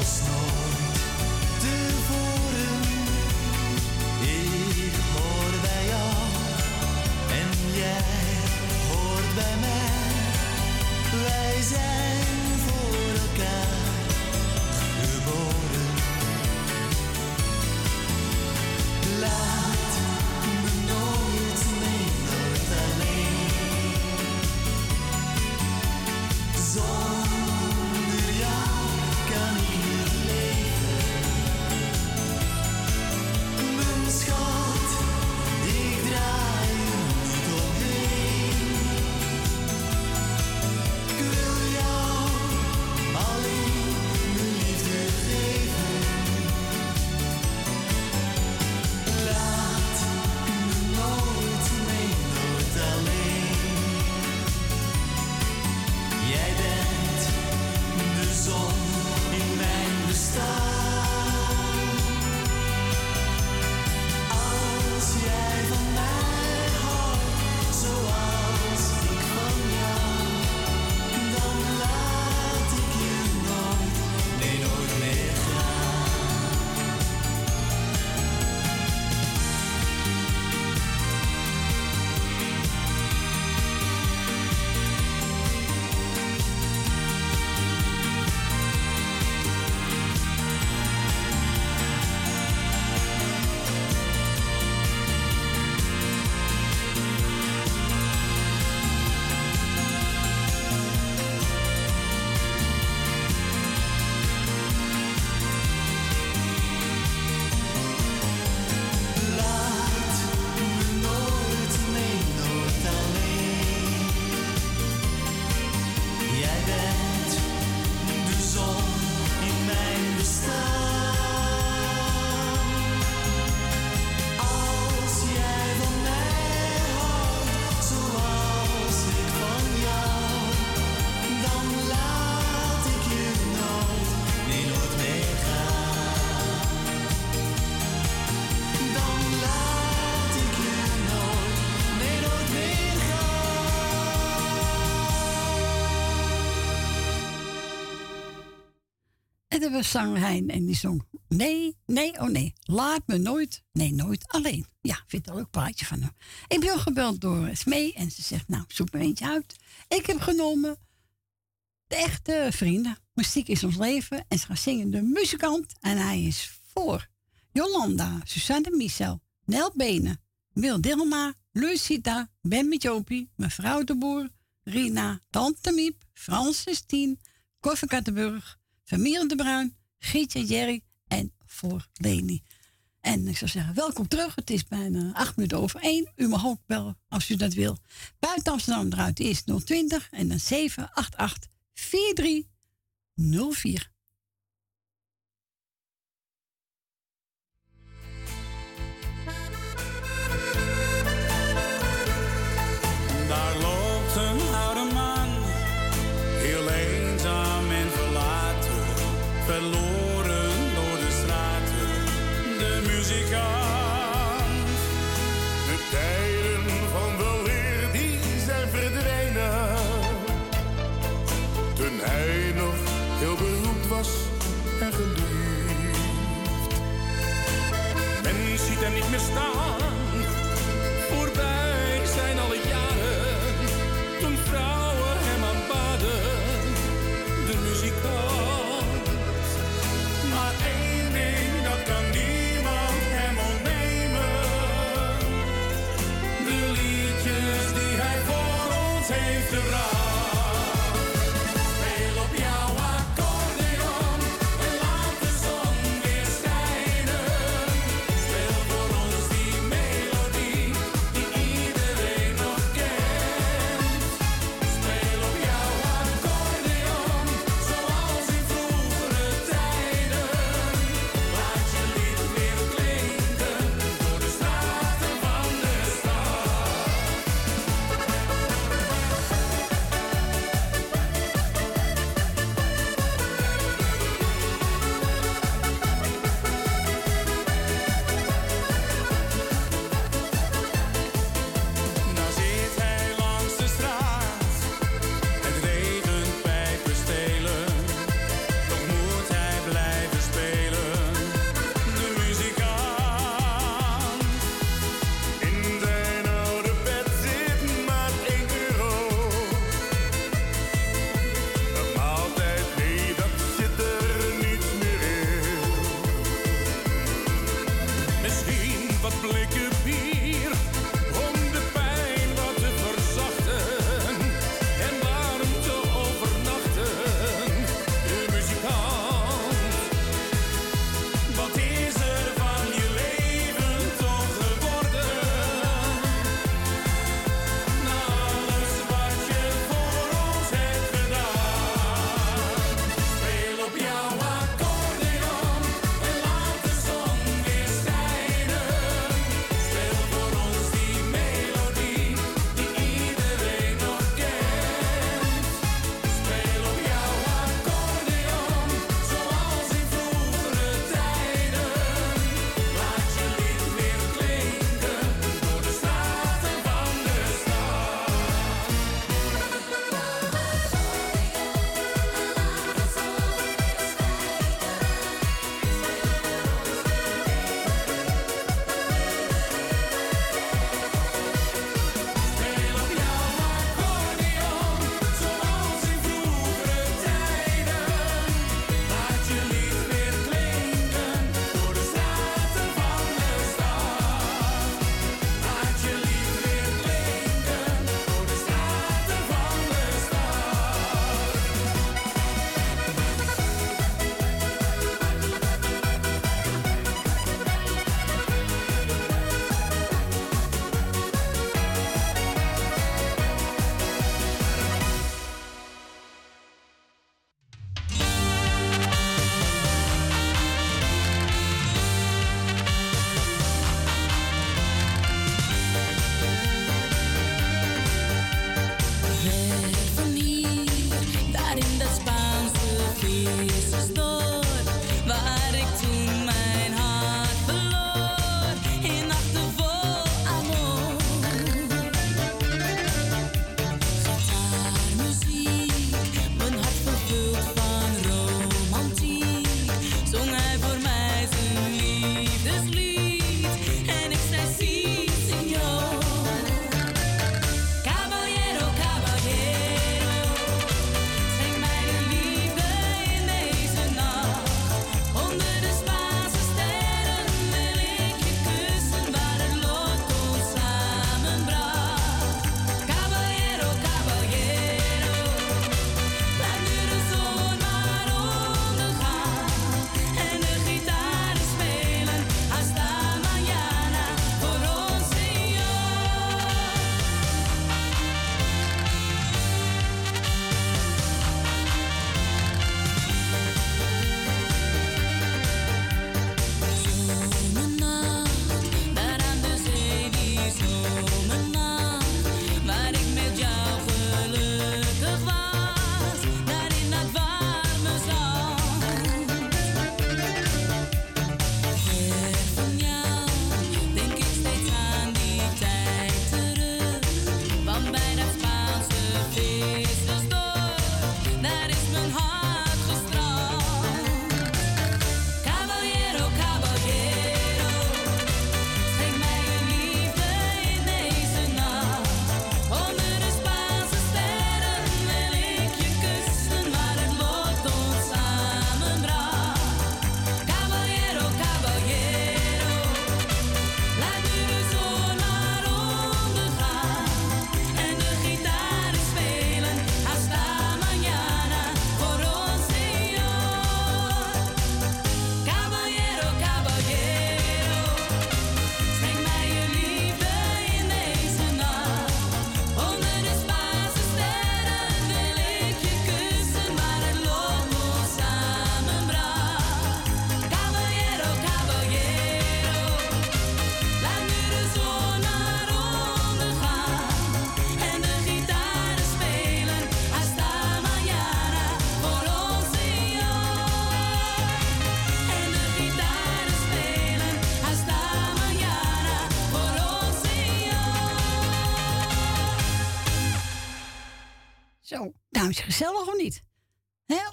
Speaker 3: snow. werden we Sangheim en
Speaker 2: die zong Nee, nee, oh nee, laat me nooit, nee, nooit alleen. Ja, vind er ook een plaatje van hem. Ik ben gebeld door Smee en ze zegt, nou, zoek me eentje uit. Ik heb genomen de echte vrienden. Muziek is ons leven en ze gaan zingen de muzikant en hij is voor Jolanda, Susanne Michel, Nel Benen, Wil Dilma, Lucita, Ben Mitjopie, mevrouw de Boer, Rina, Tante Miep, Francis Tien, Koffie Kattenburg, van de Bruin, Gietje, Jerry en voor Leni.
Speaker 5: En ik zou zeggen, welkom terug. Het is bijna acht minuten over één. U mag ook bellen als u dat wil. Buiten Amsterdam draait eerst 020 en dan 788 4304.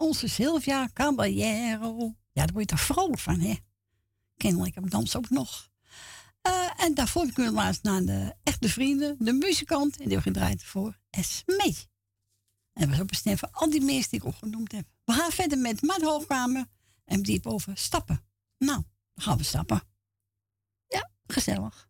Speaker 12: onze Sylvia Caballero. Ja, daar word je toch vrolijk van, hè? Kennelijk heb ik dans ook nog. Eh, en daarvoor kunnen we laatst naar de echte vrienden, de muzikant. En die hebben gedraaid voor Esme. En we was ook een al die meest die ik genoemd heb. We gaan verder met Maat Hoogkamer. En die boven over stappen. Nou, dan gaan we stappen. Ja, gezellig.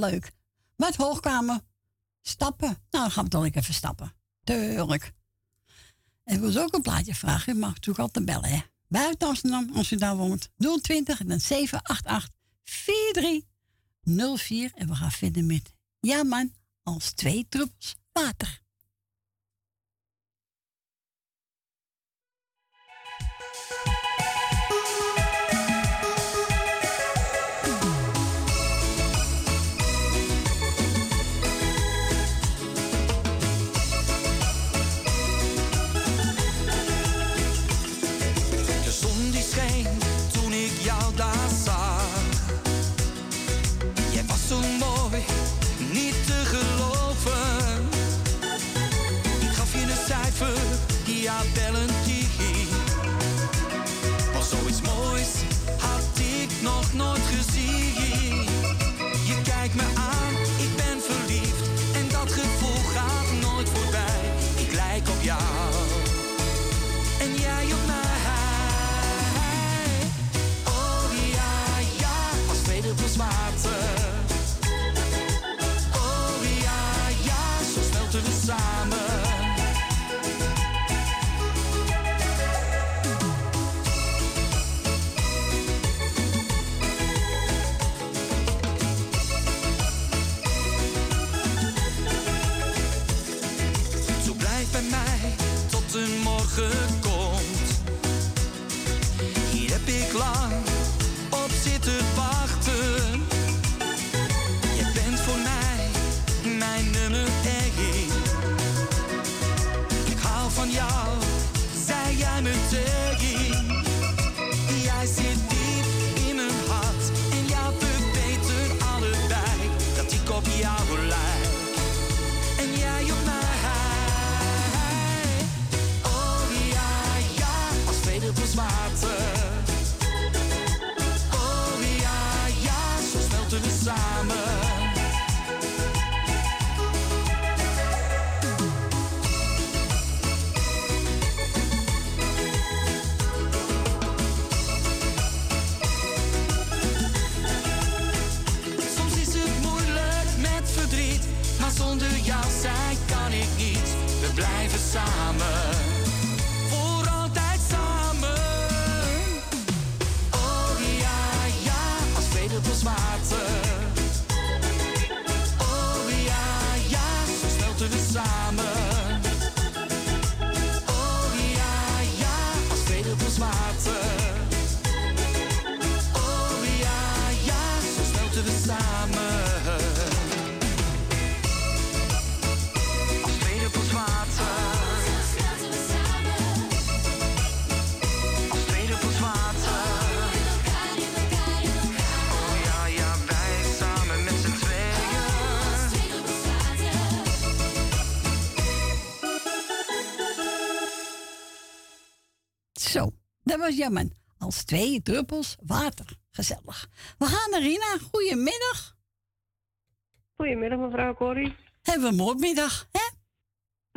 Speaker 2: erg leuk. Met
Speaker 12: hoogkamer? Stappen. Nou, dan gaan we toch even stappen. Tuurlijk. En wil ze ook een plaatje vragen? Je mag natuurlijk altijd bellen, hè. Buiten Amsterdam, als je daar woont. 020 en dan 788 4304. En we gaan verder met Ja man, als twee druppels water.
Speaker 14: Water.
Speaker 2: Was jammer. Als twee druppels water. Gezellig. We gaan naar Rina. Goedemiddag.
Speaker 15: Goedemiddag, mevrouw Corrie.
Speaker 2: Hebben we een moordmiddag, hè?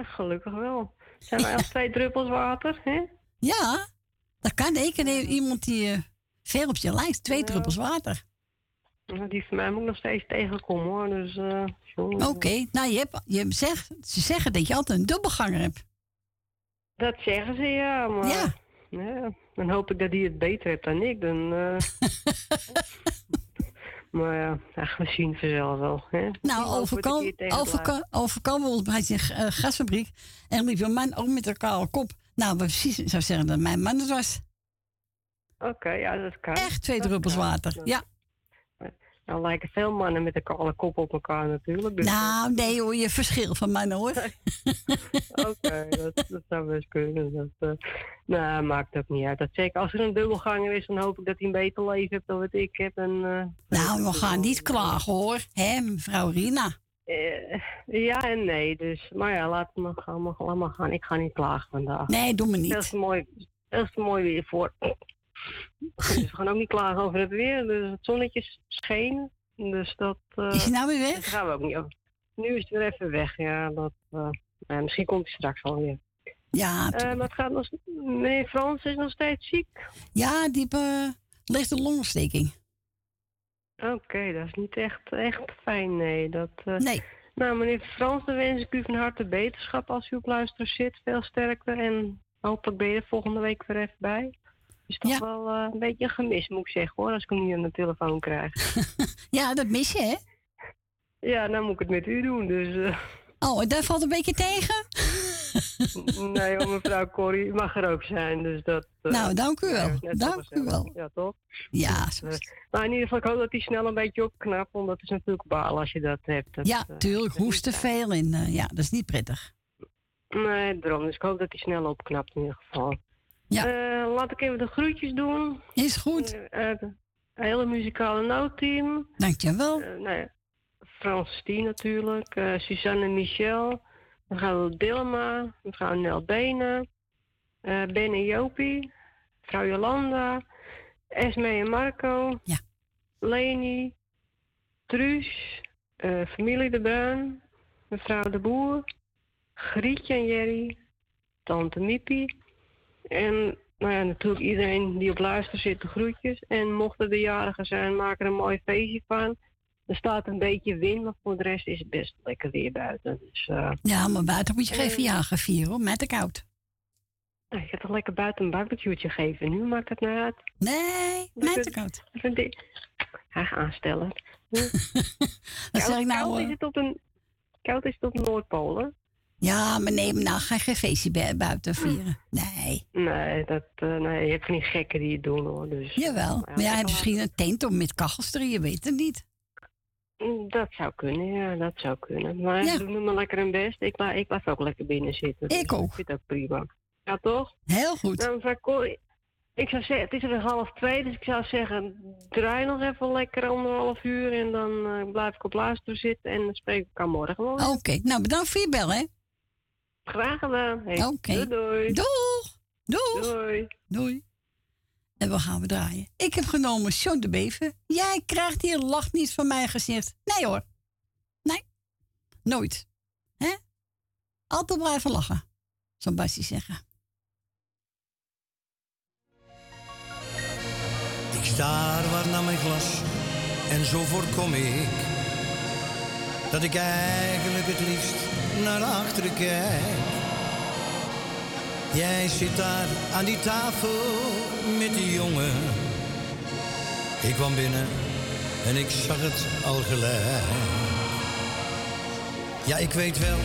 Speaker 15: Gelukkig wel. Zijn wij als twee druppels water, hè?
Speaker 2: Ja, dat kan. Ik ken iemand die eh, ver op je lijst. Twee druppels water.
Speaker 15: Nou, Die van mij moet ik nog steeds tegenkomen, hoor. Dus, eh.
Speaker 2: Oké, nou je hebt, je hebt zeg, ze zeggen dat je altijd een dubbelganger hebt.
Speaker 15: Dat zeggen ze, ja. Maar
Speaker 2: Ja.
Speaker 15: ja, dan hoop ik dat hij het beter heeft dan ik. Dan, eh. maar ja, ach, we zien vanzelf wel. Hè?
Speaker 2: Nou,
Speaker 15: we
Speaker 2: overkwam, overkwam, overkwam ons bij zijn eh, gasfabriek. En liep een man ook met een kale kop. Nou, precies zou zeggen dat mijn man het was.
Speaker 15: Oké, ja, dat kan.
Speaker 2: Echt twee druppels water. Ja.
Speaker 15: Nou lijken veel mannen met een kale kop op elkaar natuurlijk. Dus
Speaker 2: Nou, nee hoor, je verschil van mannen hoor.
Speaker 15: Oké, dat, dat zou best kunnen. Dat, eh, nou, maakt ook niet uit. Dat zeker als er een dubbelganger is, dan hoop ik dat hij een beter leven heeft dan wat ik heb. En, eh,
Speaker 2: Nou, we gaan niet klagen hoor. Hè, mevrouw Rina.
Speaker 15: eh, ja en nee, dus. Maar ja, laat maar gaan. Laat maar gaan. Ik ga niet klagen vandaag.
Speaker 2: Nee, doe me niet.
Speaker 15: Veel te mooi, veel te mooi weer voor. Dus we gaan ook niet klagen over het weer. Dus het zonnetje scheen. Dus dat... eh,
Speaker 2: Is hij nou weer weg?
Speaker 15: Daar gaan we ook niet over. Nu is het weer even weg, ja. Dat, eh, misschien komt hij straks wel weer.
Speaker 2: Ja,
Speaker 15: Eh, maar het gaat nog... Meneer Frans is nog steeds ziek.
Speaker 2: Ja, die ligt een longontsteking.
Speaker 15: Oké, dat is niet echt, echt fijn, nee. Dat,
Speaker 2: Nee.
Speaker 15: Nou, meneer Frans, dan wens ik u van harte beterschap als u op luisteren zit. Veel sterkte en hopelijk ben je er volgende week weer even bij. Is toch wel eh, een beetje een gemis, moet ik zeggen hoor, als ik hem niet aan de telefoon krijg.
Speaker 2: Ja, dat mis je, hè?
Speaker 15: ja, dan moet ik het met u doen, dus... eh,
Speaker 2: Oh, daar valt een beetje tegen?
Speaker 15: nee, hoor, mevrouw Corrie, u mag er ook zijn, dus dat... eh,
Speaker 2: Nou, dank u wel. Dank u wel.
Speaker 15: Ja, toch?
Speaker 2: Ja,
Speaker 15: Dus, eh, maar in ieder geval, ik hoop dat hij snel een beetje opknapt, want dat is natuurlijk baal als je dat hebt. Dat,
Speaker 2: Ja, tuurlijk. Hoesten veel en eh, ja, dat is niet prettig.
Speaker 15: Nee, daarom. Dus ik hoop dat hij snel opknapt in ieder geval.
Speaker 2: Ja.
Speaker 15: Eh, laat ik even de groetjes doen.
Speaker 2: Is goed.
Speaker 15: Eh, eh, het hele muzikale noodteam.
Speaker 2: Dankjewel.
Speaker 15: Uh, nou ja, Frans Stien natuurlijk. eh, Suzanne Michel. We Dilma. Mevrouw Nel Benen. eh ben en Jopie. Mevrouw Jolanda. Esme en Marco.
Speaker 2: Ja.
Speaker 15: Leni. Truus, eh, familie De Bruin, mevrouw De Boer, Grietje en Jerry, tante Miepie. En nou ja, natuurlijk iedereen die op luister zit, de groetjes. En mochten de jarigen zijn, maak er een mooi feestje van. Er staat een beetje wind, maar voor de rest is het best lekker weer buiten. Dus, eh,
Speaker 2: Ja, maar buiten moet je geen
Speaker 15: Eh.
Speaker 2: verjaardag vieren hoor, met de koud.
Speaker 15: nou, ik ga toch lekker buiten een barbecue'tje geven. Nu maakt het nou uit.
Speaker 2: Nee, met de koud.
Speaker 15: Hij gaat aanstellen.
Speaker 2: Wat zeg ik nou?
Speaker 15: Koud is
Speaker 2: eh?
Speaker 15: het op een, koud is het op hè?
Speaker 2: Ja, maar nee, maar nou ga geen feestje bu- buiten vieren. Nee.
Speaker 15: Nee, dat, eh, nee, je hebt die gekken die het doen hoor. Dus,
Speaker 2: Jawel.
Speaker 15: nou
Speaker 2: Maar jij
Speaker 15: ik
Speaker 2: hebt misschien een tent om met kachels erin, je weet het niet.
Speaker 15: Mm, Dat zou kunnen, ja, dat zou kunnen. Maar
Speaker 2: Ja.
Speaker 15: doe nu maar lekker hun best. Ik, bla- ik blijf ook lekker binnen zitten.
Speaker 2: Ik ook.
Speaker 15: Ik vind dat prima. Ja, toch?
Speaker 2: Heel goed.
Speaker 15: Nou, mevrouw Corrie, ik zou zeggen, het is er half twee, dus ik zou zeggen, draai nog even lekker anderhalf uur en dan eh, blijf ik op luisteren zitten en dan spreek ik elkaar morgen wel.
Speaker 2: Oké, nou bedankt voor je bel, hè?
Speaker 15: Graag gedaan. Hey,
Speaker 2: Oké.
Speaker 15: Doei, doei.
Speaker 2: Doeg. Doeg.
Speaker 15: Doei.
Speaker 2: Doei. En we gaan we draaien. Ik heb genomen John de Bever. Jij krijgt hier lach niet van mij gezegd. Nee hoor. Nee. Nooit. Hè? Altijd blijven lachen. Zal Bassie zeggen.
Speaker 13: Ik staar waar naar mijn glas en zo voorkom ik dat ik eigenlijk het liefst naar achteren kijk. Jij zit daar aan die tafel met die jongen. Ik kwam binnen en ik zag het al gelijk. Ja, ik weet wel,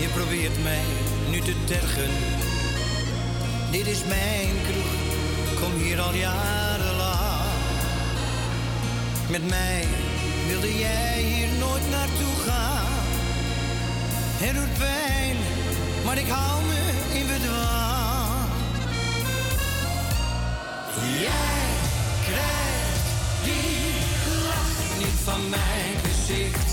Speaker 13: je probeert mij nu te tergen. Dit is mijn kroeg, kom hier al jarenlang. Met mij wilde jij hier nooit naartoe gaan. Het doet pijn, maar ik hou me in bedwang. Jij krijgt die lach niet van mijn gezicht,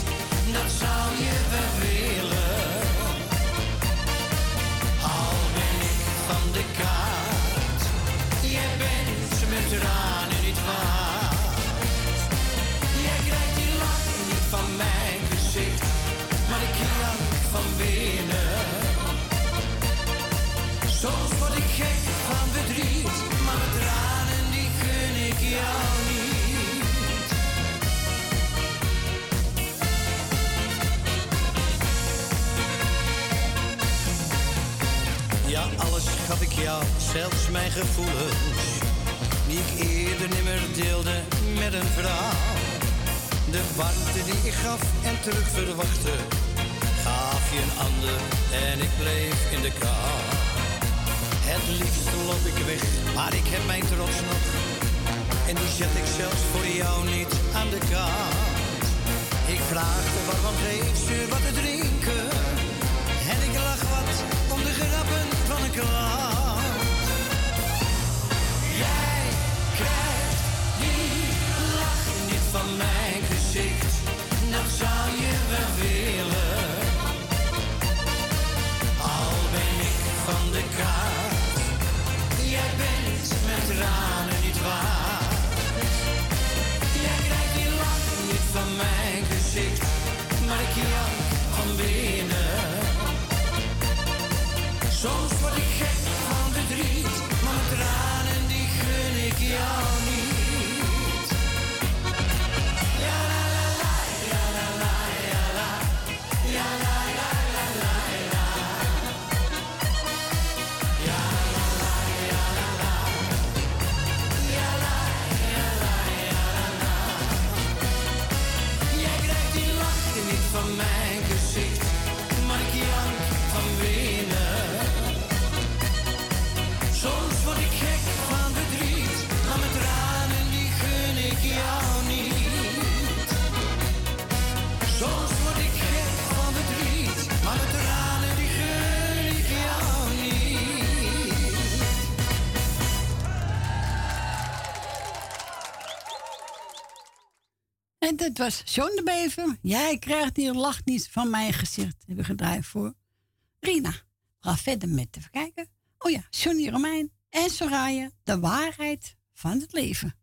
Speaker 13: Ja, alles gaf ik jou, zelfs mijn gevoelens, die ik eerder nimmer deelde met een vrouw. De warmte die ik gaf en terug verwachtte, gaf je een ander en ik bleef in de kou. Het liefst loop ik weg, maar ik heb mijn trots nog. En die zet ik zelfs voor jou niet aan de kant. Ik vraagde waarom geeft ze wat te drinken. En ik lach wat om de grappen van een klant. Jij krijgt die lach niet van mijn gezicht. Dat zou je wel willen. Al ben ik van de kaart. Jij bent met tranen van mijn gezicht. Maar ik jank van binnen. Soms word ik gek van verdriet, maar mijn tranen die gun ik jou niet.
Speaker 2: En was John de Bever. Jij krijgt hier lach niet van mijn gezicht. Hebben we gedraaid voor Rina. Gaan verder met even kijken. Oh ja, Johnny Romein en Soraya. De waarheid van het leven.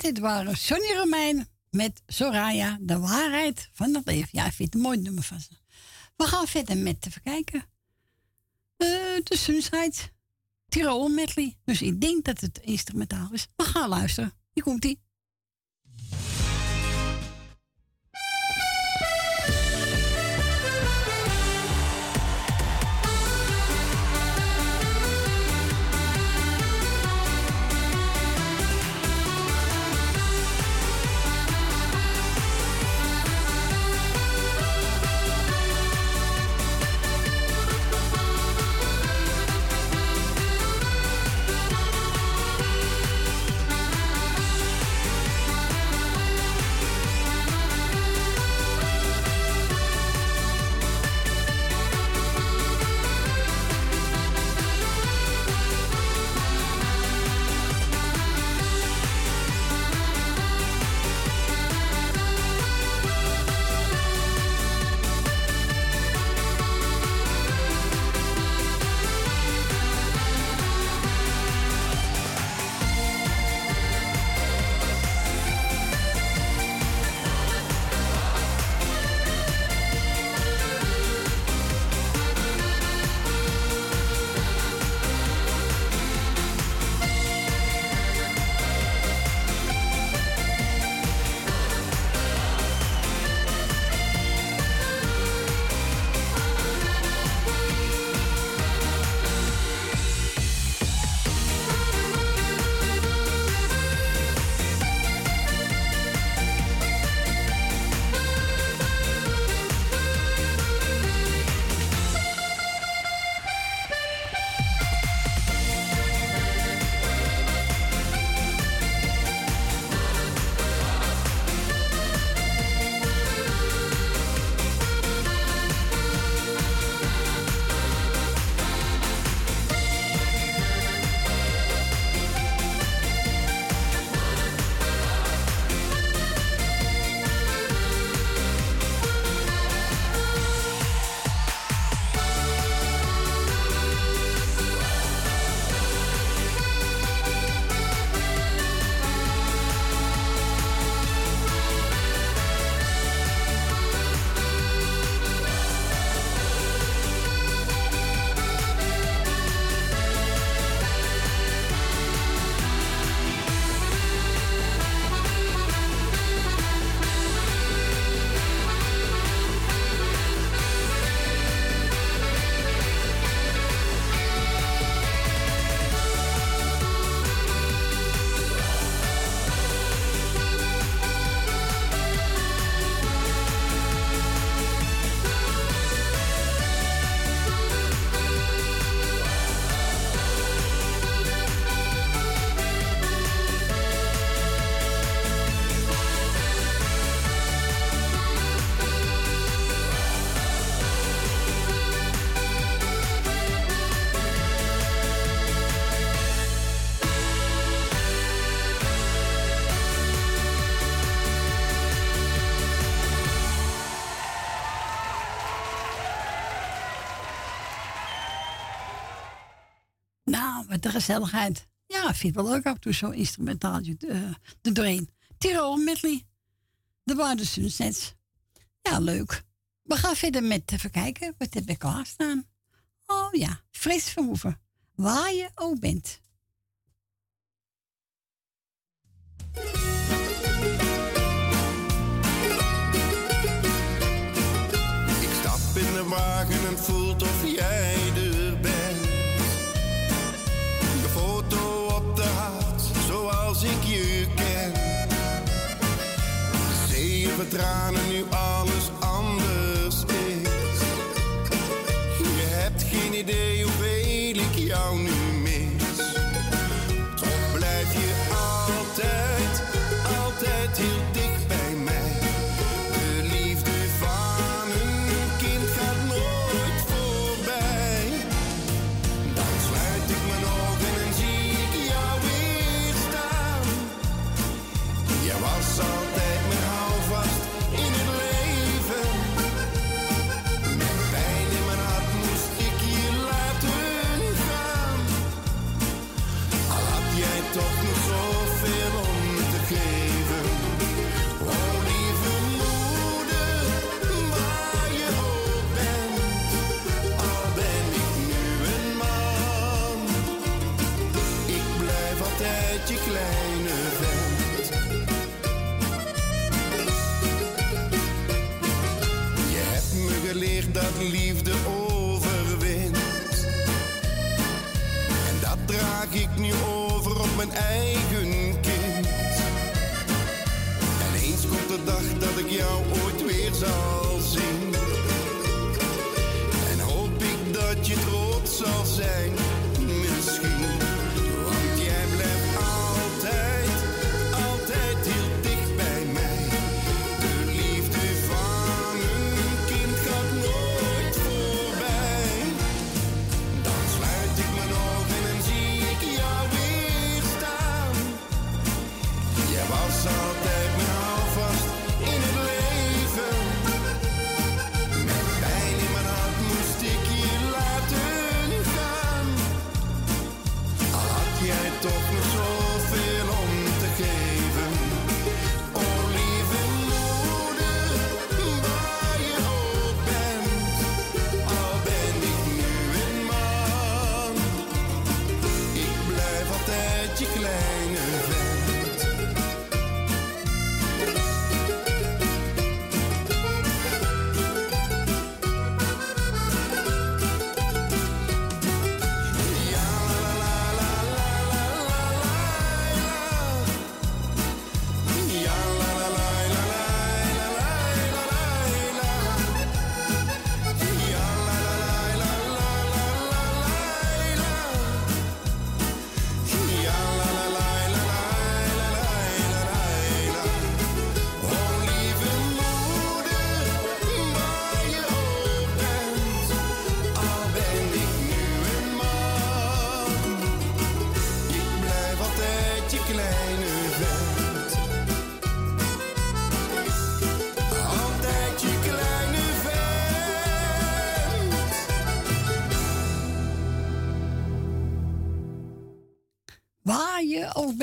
Speaker 2: dit waren Sonny Romein met Soraya, de waarheid van het leven. Ja, ik vind het een mooi nummer van. We gaan verder met, te verkijken eh, de Sunshine Tirol medley. Dus ik denk dat het instrumentaal is. We gaan luisteren. Hier komt-ie. Een gezelligheid. Ja, ik vind het wel leuk af en toe zo'n instrumentaaltje uh, er. Tirol medley. De Waarde Sunsets. Ja, leuk. We gaan verder met even kijken. Wat heb ik klaarstaan? Oh ja, Fris Verhoeven. Waar je ook bent.
Speaker 16: Tranen, nu over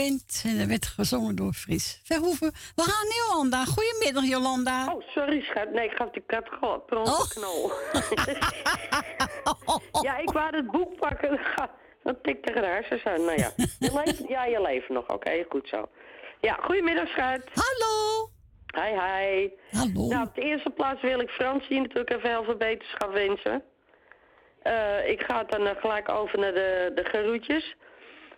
Speaker 16: bent.
Speaker 2: En dat werd gezongen door Fris Verhoeven. We gaan naar Jolanda. Goedemiddag, Jolanda.
Speaker 17: Oh, sorry schat. Nee, ik gaf die kat gewoon per ongeluk knol. ja, ik wou het boek pakken. Dan tikte er hersens aan. Nou ja, je leeft, ja, je leeft nog. Oké, goed zo. Ja, goedemiddag schat.
Speaker 2: Hallo.
Speaker 17: Hi, hi.
Speaker 2: Hallo.
Speaker 17: Nou, op de eerste plaats wil ik Fransje natuurlijk even heel veel beterschap wensen. Eh, ik ga dan eh, gelijk over naar de, de geroetjes.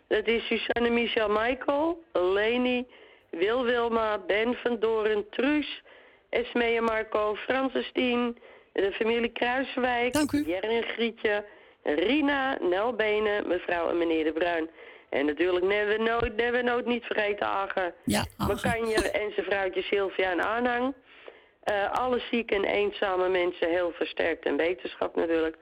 Speaker 17: Dat is Suzanne Michel Michael, Leni, Wil Wilma, Ben van Doren, Truus, Esmee en Marco, Francestien, de familie Kruiswijk, Jerry en Grietje, Rina, Nel Benen, mevrouw en meneer De Bruin. En natuurlijk never nooit, never nooit niet vergeten Agen.
Speaker 2: Ja,
Speaker 17: Makanjer en zijn vrouwtje Sylvia en aanhang. Eh, alle zieke en eenzame mensen heel versterkt en wetenschap natuurlijk.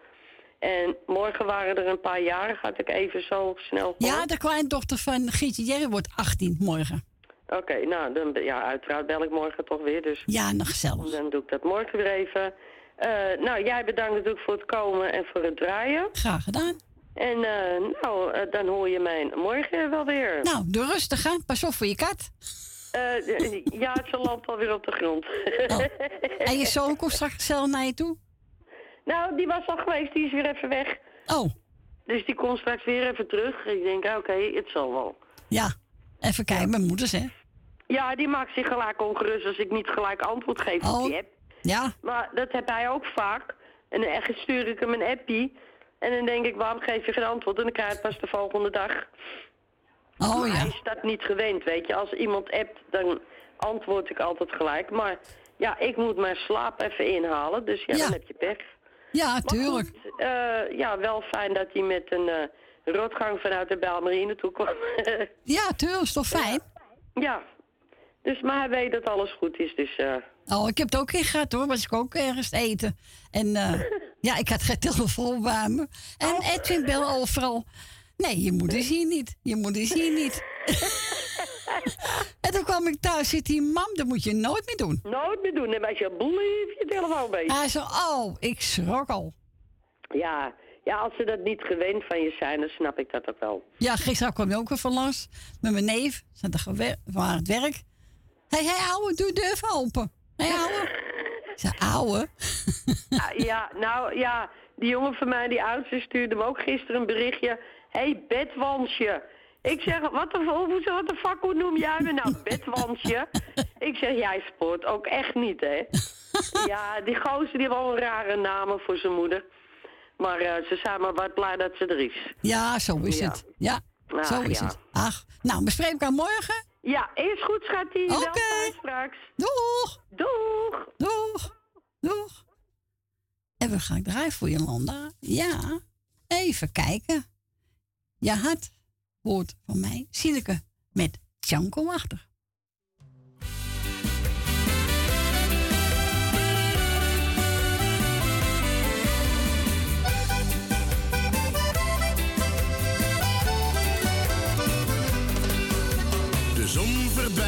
Speaker 17: En morgen waren er een paar jaren, had ik even zo snel voor.
Speaker 2: Ja, de kleindochter van Gietje Jerry wordt 18 morgen.
Speaker 17: Oké, nou, dan, ja, uiteraard bel ik morgen toch weer. Dus
Speaker 2: Ja, nog gezellig.
Speaker 17: dan doe ik dat morgen weer even. Eh, nou, jij bedankt natuurlijk voor het komen en voor het draaien.
Speaker 2: Graag gedaan.
Speaker 17: En eh, nou, eh, dan hoor je mij morgen wel weer.
Speaker 2: Nou, doe rustig aan. Pas op voor je kat.
Speaker 17: Ja, ze loopt alweer op de grond.
Speaker 2: En je zoon komt straks zelf naar je toe?
Speaker 17: Nou, die was al geweest, die is weer even weg.
Speaker 2: Oh.
Speaker 17: Dus die komt straks weer even terug. Ik denk, oké, het zal wel.
Speaker 2: Ja. Even kijken, mijn moeders, hè?
Speaker 17: Ja, die maakt zich gelijk ongerust als ik niet gelijk antwoord geef op die app.
Speaker 2: Ja.
Speaker 17: Maar dat heb hij ook vaak. En dan echt stuur ik hem een appie. En dan denk ik, waarom geef je geen antwoord? En dan krijg je het pas de volgende dag.
Speaker 2: Oh
Speaker 17: Maar
Speaker 2: ja.
Speaker 17: Hij is dat niet gewend, weet je. Als iemand appt, dan antwoord ik altijd gelijk. Maar ja, ik moet mijn slaap even inhalen. Dus ja,
Speaker 2: Ja.
Speaker 17: dan heb je pech.
Speaker 2: Ja, tuurlijk.
Speaker 17: goed, eh, ja, wel fijn dat hij met een eh, rotgang vanuit de Bijlmerine toe kwam.
Speaker 2: Ja, tuurlijk. Is toch fijn?
Speaker 17: ja. Dus, maar hij weet dat alles goed is, dus... eh,
Speaker 2: Oh, ik heb het ook in gehad hoor. Was ik ook ergens eten. En ja, ik had geen telefoon bij me. En Edwin belde overal. Nee, je moeder is hier niet. Je moeder is hier niet. en toen kwam ik thuis, zit hier, mam, dat moet je nooit meer doen.
Speaker 17: Nooit meer doen. En als je telefoon bezig.
Speaker 2: Hij zei, oh, ik schrok al.
Speaker 17: Ja, ja, als ze dat niet gewend van je zijn, dan snap ik dat ook wel.
Speaker 2: Ja, gisteren kwam je ook weer van langs met mijn neef. Ze gewer- waren aan het werk. Hé, hey, hey, ouwe, doe de deur open. Hé, hey, ouwe. Zei, ouwe.
Speaker 17: Ja, ja, nou ja, die jongen van mij, die oudste, stuurde me ook gisteren een berichtje. Hé, hey, bedwansje. Ik zeg, wat de, wat de fuck, hoe noem jij me nou bedwansje? Ik zeg, jij sport ook echt niet, hè? Ja, die gozer die wel een rare namen voor zijn moeder. Maar eh, ze zijn maar wat blij dat ze er is.
Speaker 2: Ja, zo is
Speaker 17: Ja.
Speaker 2: het. Ja,
Speaker 17: Ach,
Speaker 2: zo is
Speaker 17: ja.
Speaker 2: het. Ach, nou, bespreken we elkaar morgen.
Speaker 17: Ja, is goed, schatje.
Speaker 2: Oké.
Speaker 17: Fijn straks.
Speaker 2: Doeg.
Speaker 17: Doeg.
Speaker 2: Doeg. Doeg. En we gaan draaien voor Jolanda. Ja, even kijken. Je had woord van mij, Sineke, met Tjanko achter.
Speaker 5: De zon verdwijnt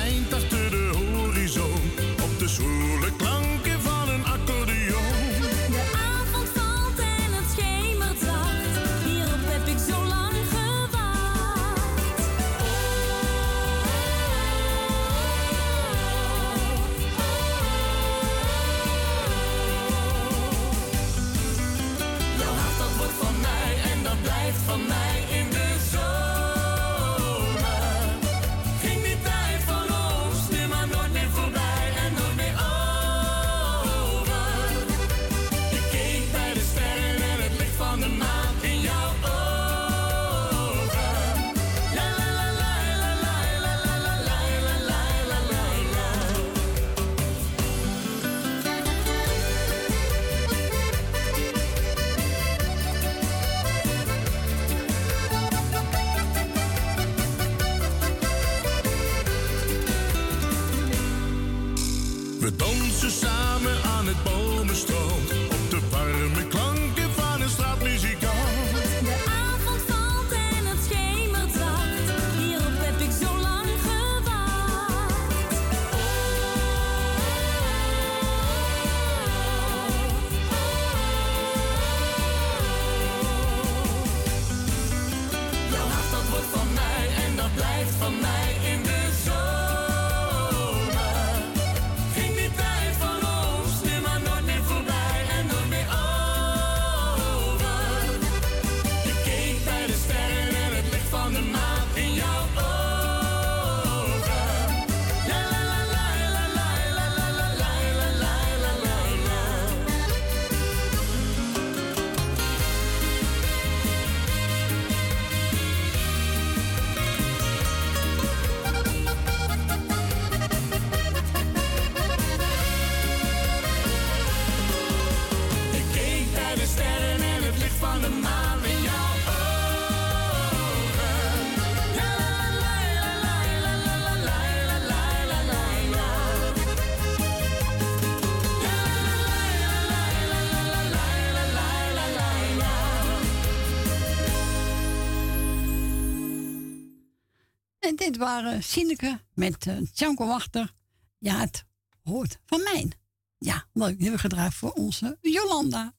Speaker 2: waren Sineke met uh, Wachter. Ja, het hoort van mij. Ja, leuk. Nu hebben gedraaid voor onze Jolanda.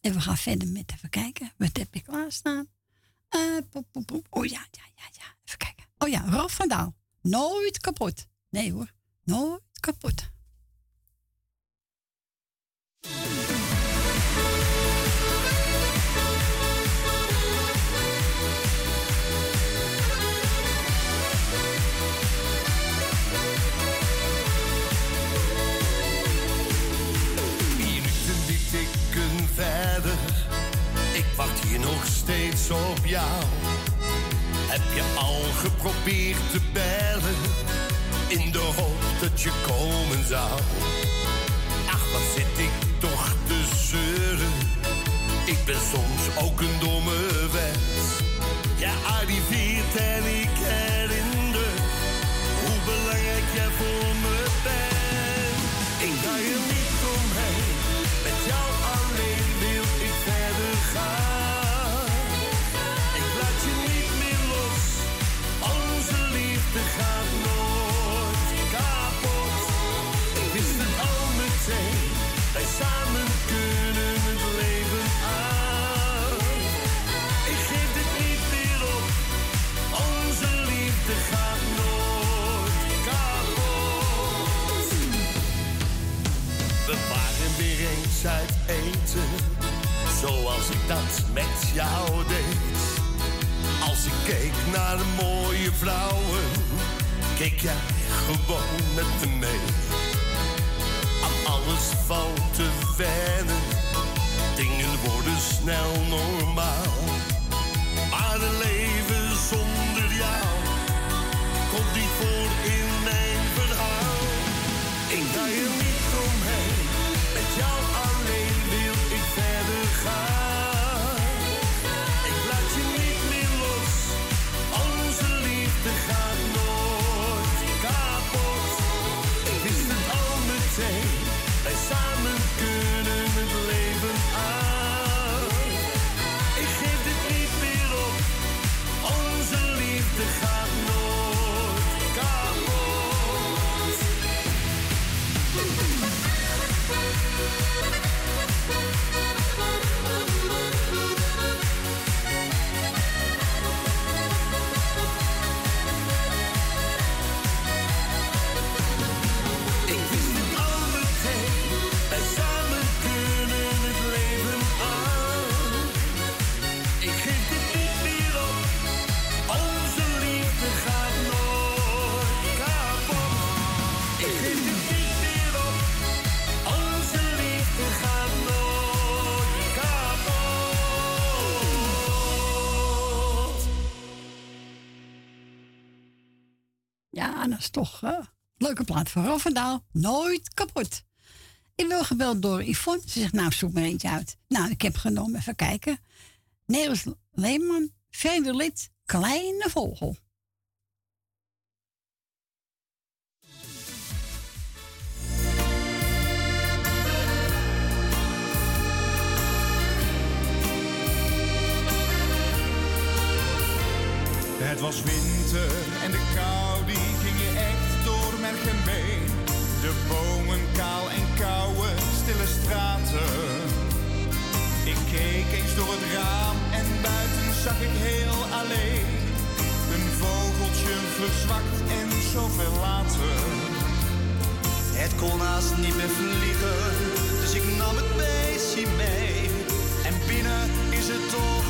Speaker 2: En we gaan verder met even kijken. Wat heb ik klaarstaan? Eh, uh, pop. Oh ja, ja, ja, ja. Even kijken. Oh ja, Raf van Daal. Nooit kapot. Nee hoor, nooit kapot.
Speaker 5: verder. Ik wacht hier nog steeds op jou. Heb je al geprobeerd te bellen? In de hoop dat je komen zou. Ach, wat zit ik toch te zeuren? Ik ben soms ook een domme wens. Ja, arriveert en ik
Speaker 2: plaat van Roffendaal. Nooit kapot. Ik wil gebeld door Yvonne. Ze zegt, nou, zoek maar eentje uit. Nou, ik heb genomen. Even kijken. Nederlands Leeman, verder lid, Kleine Vogel.
Speaker 18: Het was. zag ik heel alleen. Een vogeltje verzwakt en zoveel later.
Speaker 16: Het kon haast niet meer vliegen, dus ik nam het beestje mee. En binnen is het toch.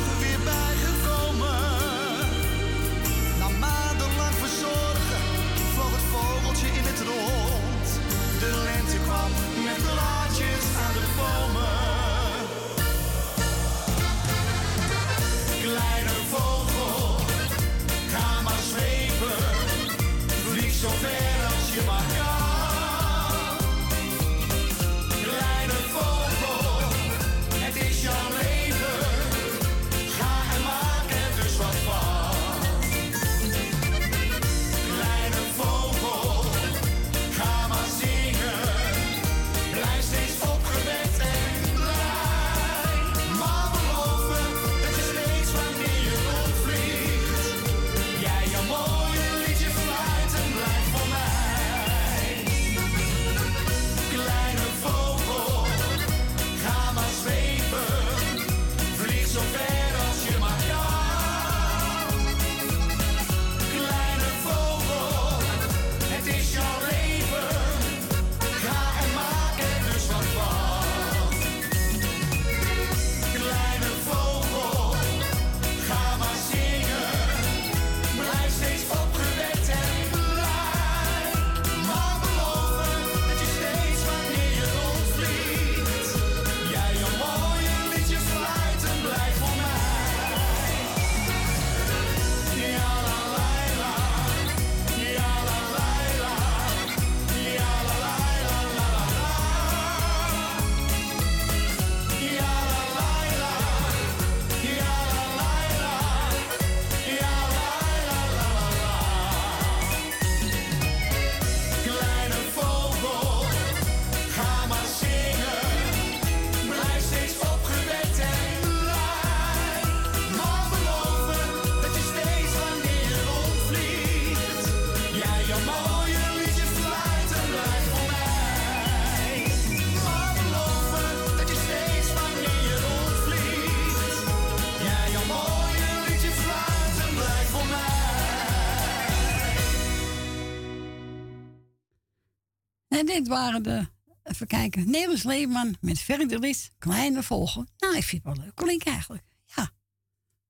Speaker 16: dit waren de, even kijken, Nederlands Leeman met Verderlis, Kleine volgen? Nou, ik vind het wel leuk Klinkt eigenlijk. Ja,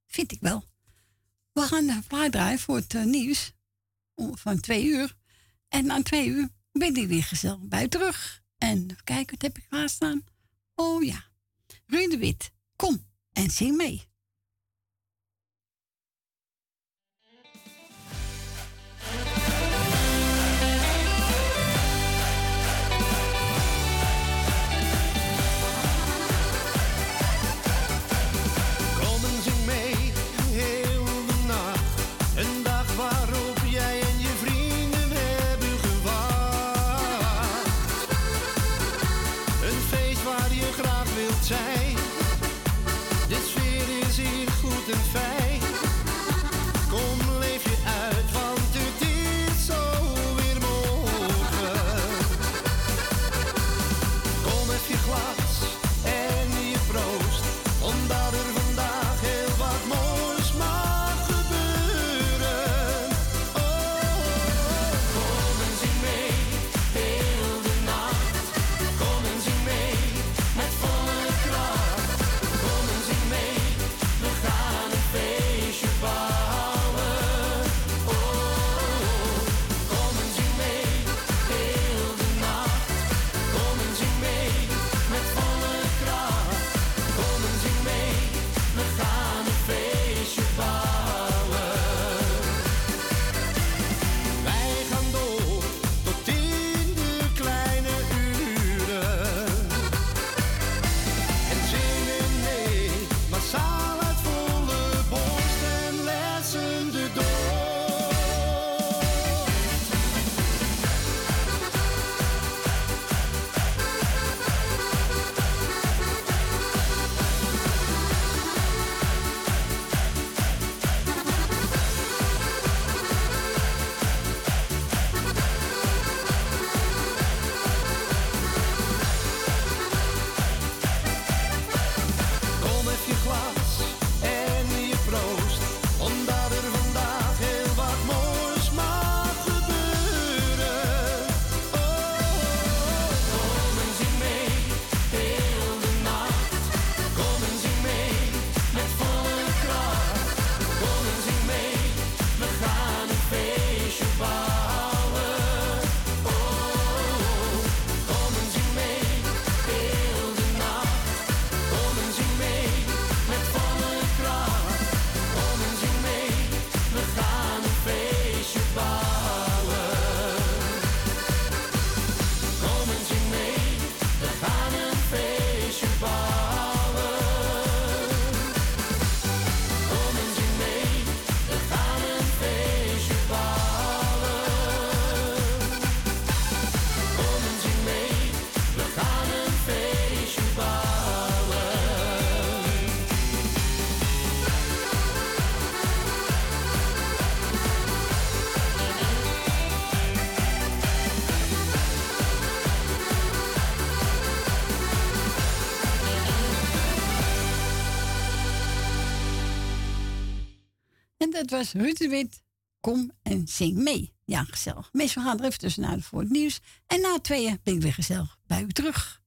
Speaker 16: vind ik wel. We gaan de plaat draaien voor het eh, nieuws van twee uur. En na twee uur ben ik weer gezellig bij terug. En kijk, wat heb ik klaarstaan? Oh ja, Ruud de Wit, kom en zing mee. dat was Ruud de Wit. Kom en zing mee. Ja, gezellig. Meestal gaan er even tussenuit voor het nieuws. En na tweeën ben ik weer gezellig bij u terug.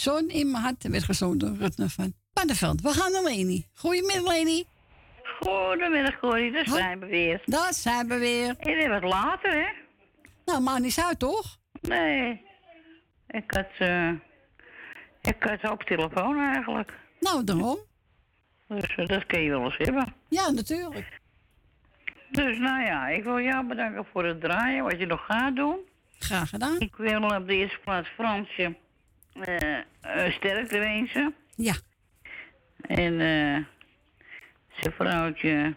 Speaker 19: Zo'n in mijn hart
Speaker 2: werd gezongen door van Pannenveld. We gaan naar Leni. Goedemiddag, Leni.
Speaker 20: Goedemiddag, Corrie. Daar zijn we weer.
Speaker 2: Dat zijn we weer.
Speaker 20: En weer wat later, hè?
Speaker 2: Nou, maar niet uit, toch?
Speaker 20: Nee. Ik had, uh, ik had ook telefoon eigenlijk.
Speaker 2: Nou, daarom.
Speaker 20: Dus eh, dat kun je wel eens hebben.
Speaker 2: Ja, natuurlijk.
Speaker 20: Dus nou ja, ik wil jou bedanken voor het draaien, wat je nog gaat doen.
Speaker 2: Graag gedaan.
Speaker 20: Ik wil op de eerste plaats Fransje eh, eh, sterkte wensen.
Speaker 2: Ja.
Speaker 20: En eh. zijn vrouwtje.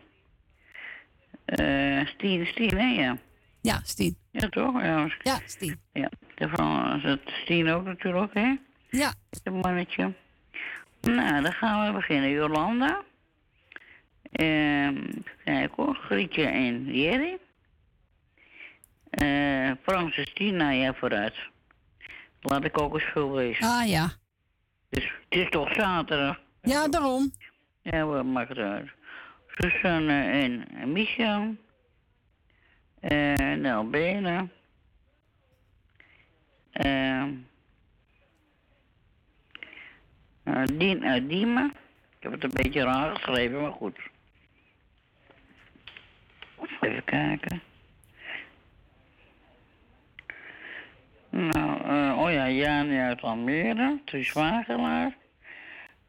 Speaker 20: eh Stien, Stien, hè? Ja.
Speaker 2: Ja, Stien.
Speaker 20: Ja, toch? Ja,
Speaker 2: ja Stien.
Speaker 20: Ja, de dat Stien ook natuurlijk, hè?
Speaker 2: Ja.
Speaker 20: de mannetje. Nou, dan gaan we beginnen. Jolanda. Ehm, Kijk hoor, Grietje en Jerry. Uh, Francis Tina, ja vooruit laat ik ook eens veel wezen.
Speaker 2: Ah ja.
Speaker 20: Dus, het is toch zaterdag?
Speaker 2: Ja, daarom.
Speaker 20: Ja, wat maakt het uit. Susanne en Michel. En Albena. Uh, Dien uit Ik heb het een beetje raar geschreven, maar goed. Even kijken. Nou, eh, oh ja, Jani uit Almere, Truus Wagelaar.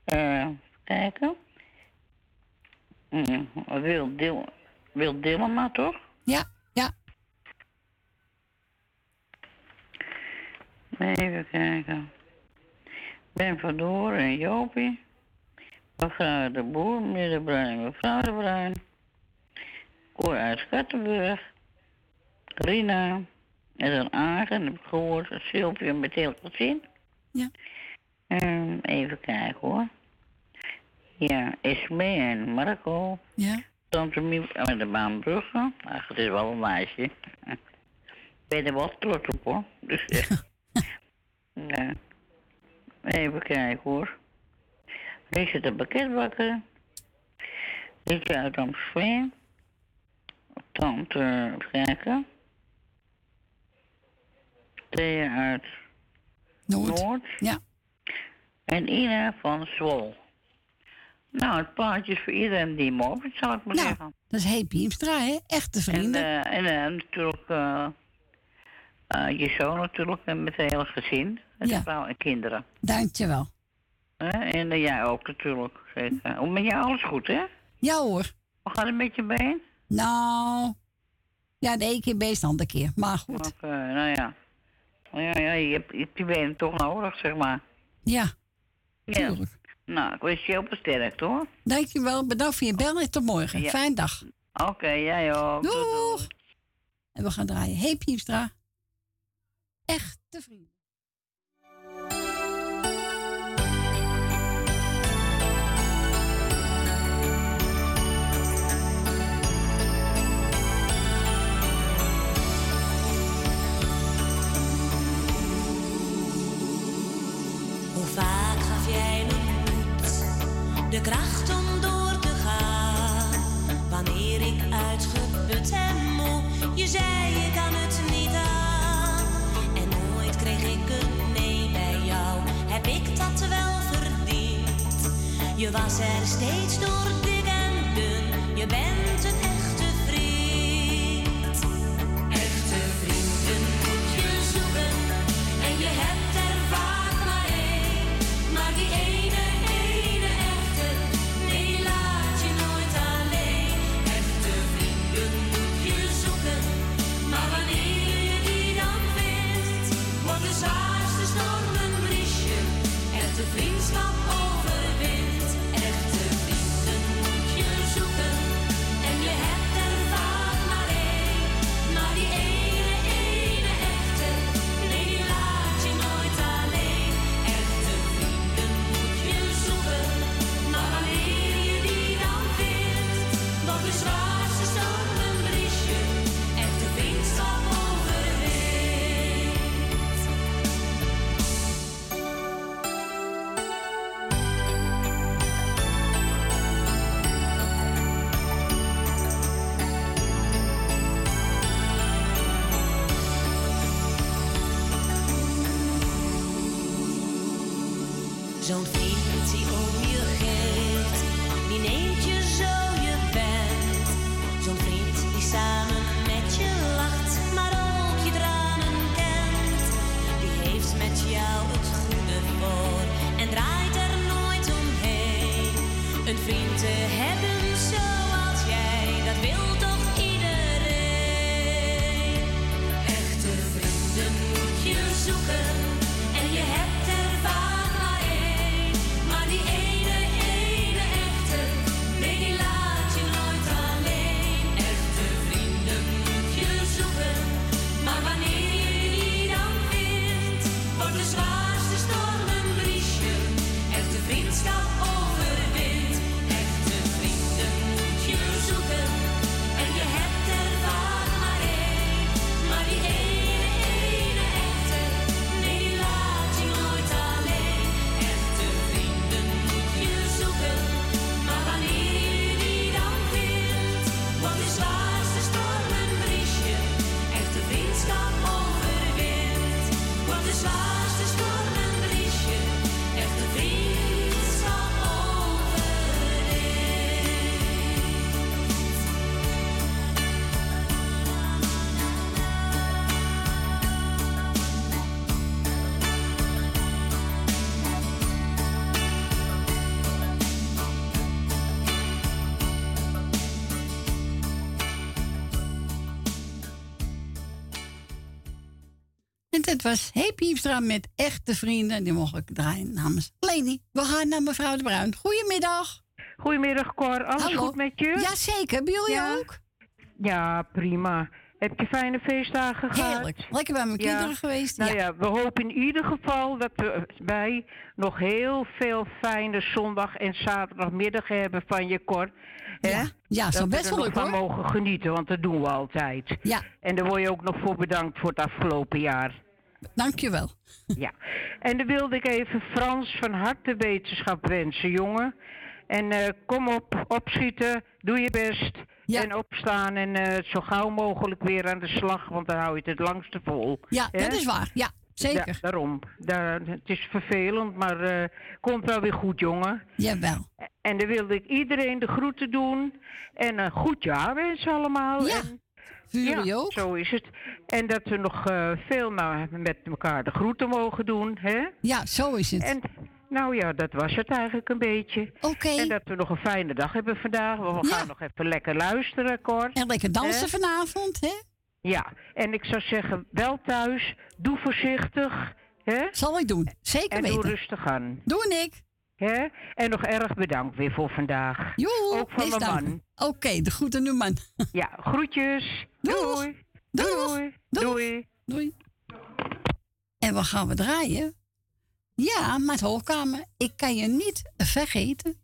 Speaker 20: Eh, kijken. Mm, Wil, Wil Dillema, toch?
Speaker 2: Ja, ja.
Speaker 20: Even kijken. Ben Door en Jopie. Mevrouw de Boer, meneer de Bruin, mevrouw de Bruin. Cor uit Schattenburg. Rina. En dan Agen, heb ik gehoord. Sylvia met heel gezin.
Speaker 2: Ja.
Speaker 20: Ehm, even kijken hoor. Ja, Esme en Marco.
Speaker 2: Ja.
Speaker 20: Tante Miep met de Baanbrugge. Ach, het is wel een meisje. Ik ben er wel trots op hoor. Dus ja. ja. Even kijken hoor. Richard de pakketbakker. Rietje uit Amstelveen. Tante, even kijken. Thea uit
Speaker 2: Noord. Ja.
Speaker 20: En Ina van Zwol. Nou, het plaatje is voor iedereen die op, zal ik maar
Speaker 2: Nou,
Speaker 20: zeggen.
Speaker 2: dat is Hey Beamstra, hè? Echte vrienden.
Speaker 20: En, eh, en eh, natuurlijk eh, je zoon natuurlijk en met het hele gezin. En
Speaker 2: Ja.
Speaker 20: de vrouw en kinderen.
Speaker 2: Dankjewel.
Speaker 20: En jij ook natuurlijk. Zeker. Hoe met jou alles goed, hè?
Speaker 2: Ja hoor.
Speaker 20: Hoe gaat het met je been?
Speaker 2: Nou, ja, de ene keer beest, de andere keer. Maar goed.
Speaker 20: Oké, nou ja. Ja, ja je, hebt, die benen toch nodig, zeg maar.
Speaker 2: Ja,
Speaker 20: Ja.
Speaker 2: tuurlijk.
Speaker 20: Nou, ik wens je heel versterkt, hoor.
Speaker 2: Dankjewel. Bedankt voor je bel en tot morgen.
Speaker 20: Ja.
Speaker 2: Fijn dag.
Speaker 20: Oké, jij ook.
Speaker 2: Doeg. En we gaan draaien. Hey Piepstra. Echte vrienden.
Speaker 8: Vaak gaf jij me moed, de kracht om door te gaan? Wanneer ik uitgeput en moe, je zei je kan het niet aan. En nooit kreeg ik een nee bij jou, heb ik dat wel verdiend? Je was er steeds door dik en dun, je bent Zo'n die om je geeft, die neemt je
Speaker 2: was Hey Piepstra met echte vrienden. Die mocht ik draaien namens Leni. We gaan naar mevrouw De Bruin. Goedemiddag.
Speaker 21: Goedemiddag Cor, alles
Speaker 2: Hallo.
Speaker 21: goed met je?
Speaker 2: Jazeker, bij jullie
Speaker 21: Ja?
Speaker 2: ook?
Speaker 21: Ja, prima. Heb je fijne feestdagen gehad?
Speaker 2: Heerlijk. Lekker bij mijn kinderen geweest,
Speaker 21: Nou
Speaker 2: ja.
Speaker 21: ja. we hopen in ieder geval dat we wij nog heel veel fijne zondag en zaterdagmiddag hebben van je Cor.
Speaker 2: Ja, ja,
Speaker 21: dat we
Speaker 2: best wel leuk,
Speaker 21: van
Speaker 2: hoor.
Speaker 21: mogen genieten, want dat doen we altijd.
Speaker 2: Ja.
Speaker 21: En daar word je ook nog voor bedankt voor het afgelopen jaar.
Speaker 2: Dankjewel.
Speaker 21: Ja. En dan wilde ik even Frans van harte wetenschap wensen, jongen. En eh, kom op, opschieten, doe je best. En opstaan en eh, zo gauw mogelijk weer aan de slag, want dan hou je het het langste vol.
Speaker 2: Ja,
Speaker 21: Hè?
Speaker 2: dat is waar. Ja, zeker.
Speaker 21: Ja, daarom. Daar, het is vervelend, maar eh, komt wel weer goed, jongen.
Speaker 2: Jawel.
Speaker 21: En dan wilde ik iedereen de groeten doen. En een goed jaar wensen allemaal.
Speaker 2: Ja,
Speaker 21: en,
Speaker 2: jullie
Speaker 21: ja,
Speaker 2: ook.
Speaker 21: zo is het. En dat we nog eh, veel maar met elkaar de groeten mogen doen, hè?
Speaker 2: Ja, zo is het.
Speaker 21: En nou ja, dat was het eigenlijk een beetje.
Speaker 2: Oké.
Speaker 21: En dat we nog een fijne dag hebben vandaag. want We gaan nog even lekker luisteren, Cor.
Speaker 2: En lekker dansen
Speaker 21: Hè?
Speaker 2: vanavond, hè?
Speaker 21: Ja, en ik zou zeggen, wel thuis, doe voorzichtig. Hè?
Speaker 2: Zal ik doen, zeker
Speaker 21: en
Speaker 2: weten.
Speaker 21: doe rustig aan.
Speaker 2: Doe ik.
Speaker 21: Hè? En nog erg bedankt weer voor vandaag.
Speaker 2: Joe,
Speaker 21: Ook van mijn man.
Speaker 2: Oké, de groeten nu man.
Speaker 21: Ja, groetjes. Doei.
Speaker 2: Doei.
Speaker 21: Doei.
Speaker 2: Doei. En wat gaan we draaien? Ja, met hoogkamer. Ik kan je niet vergeten.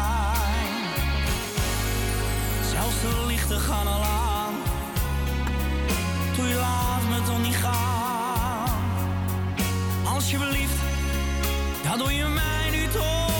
Speaker 12: Zelfs de lichten gaan al aan. Doe je laat me toch niet gaan. Alsjeblieft, dat doe je mij nu toch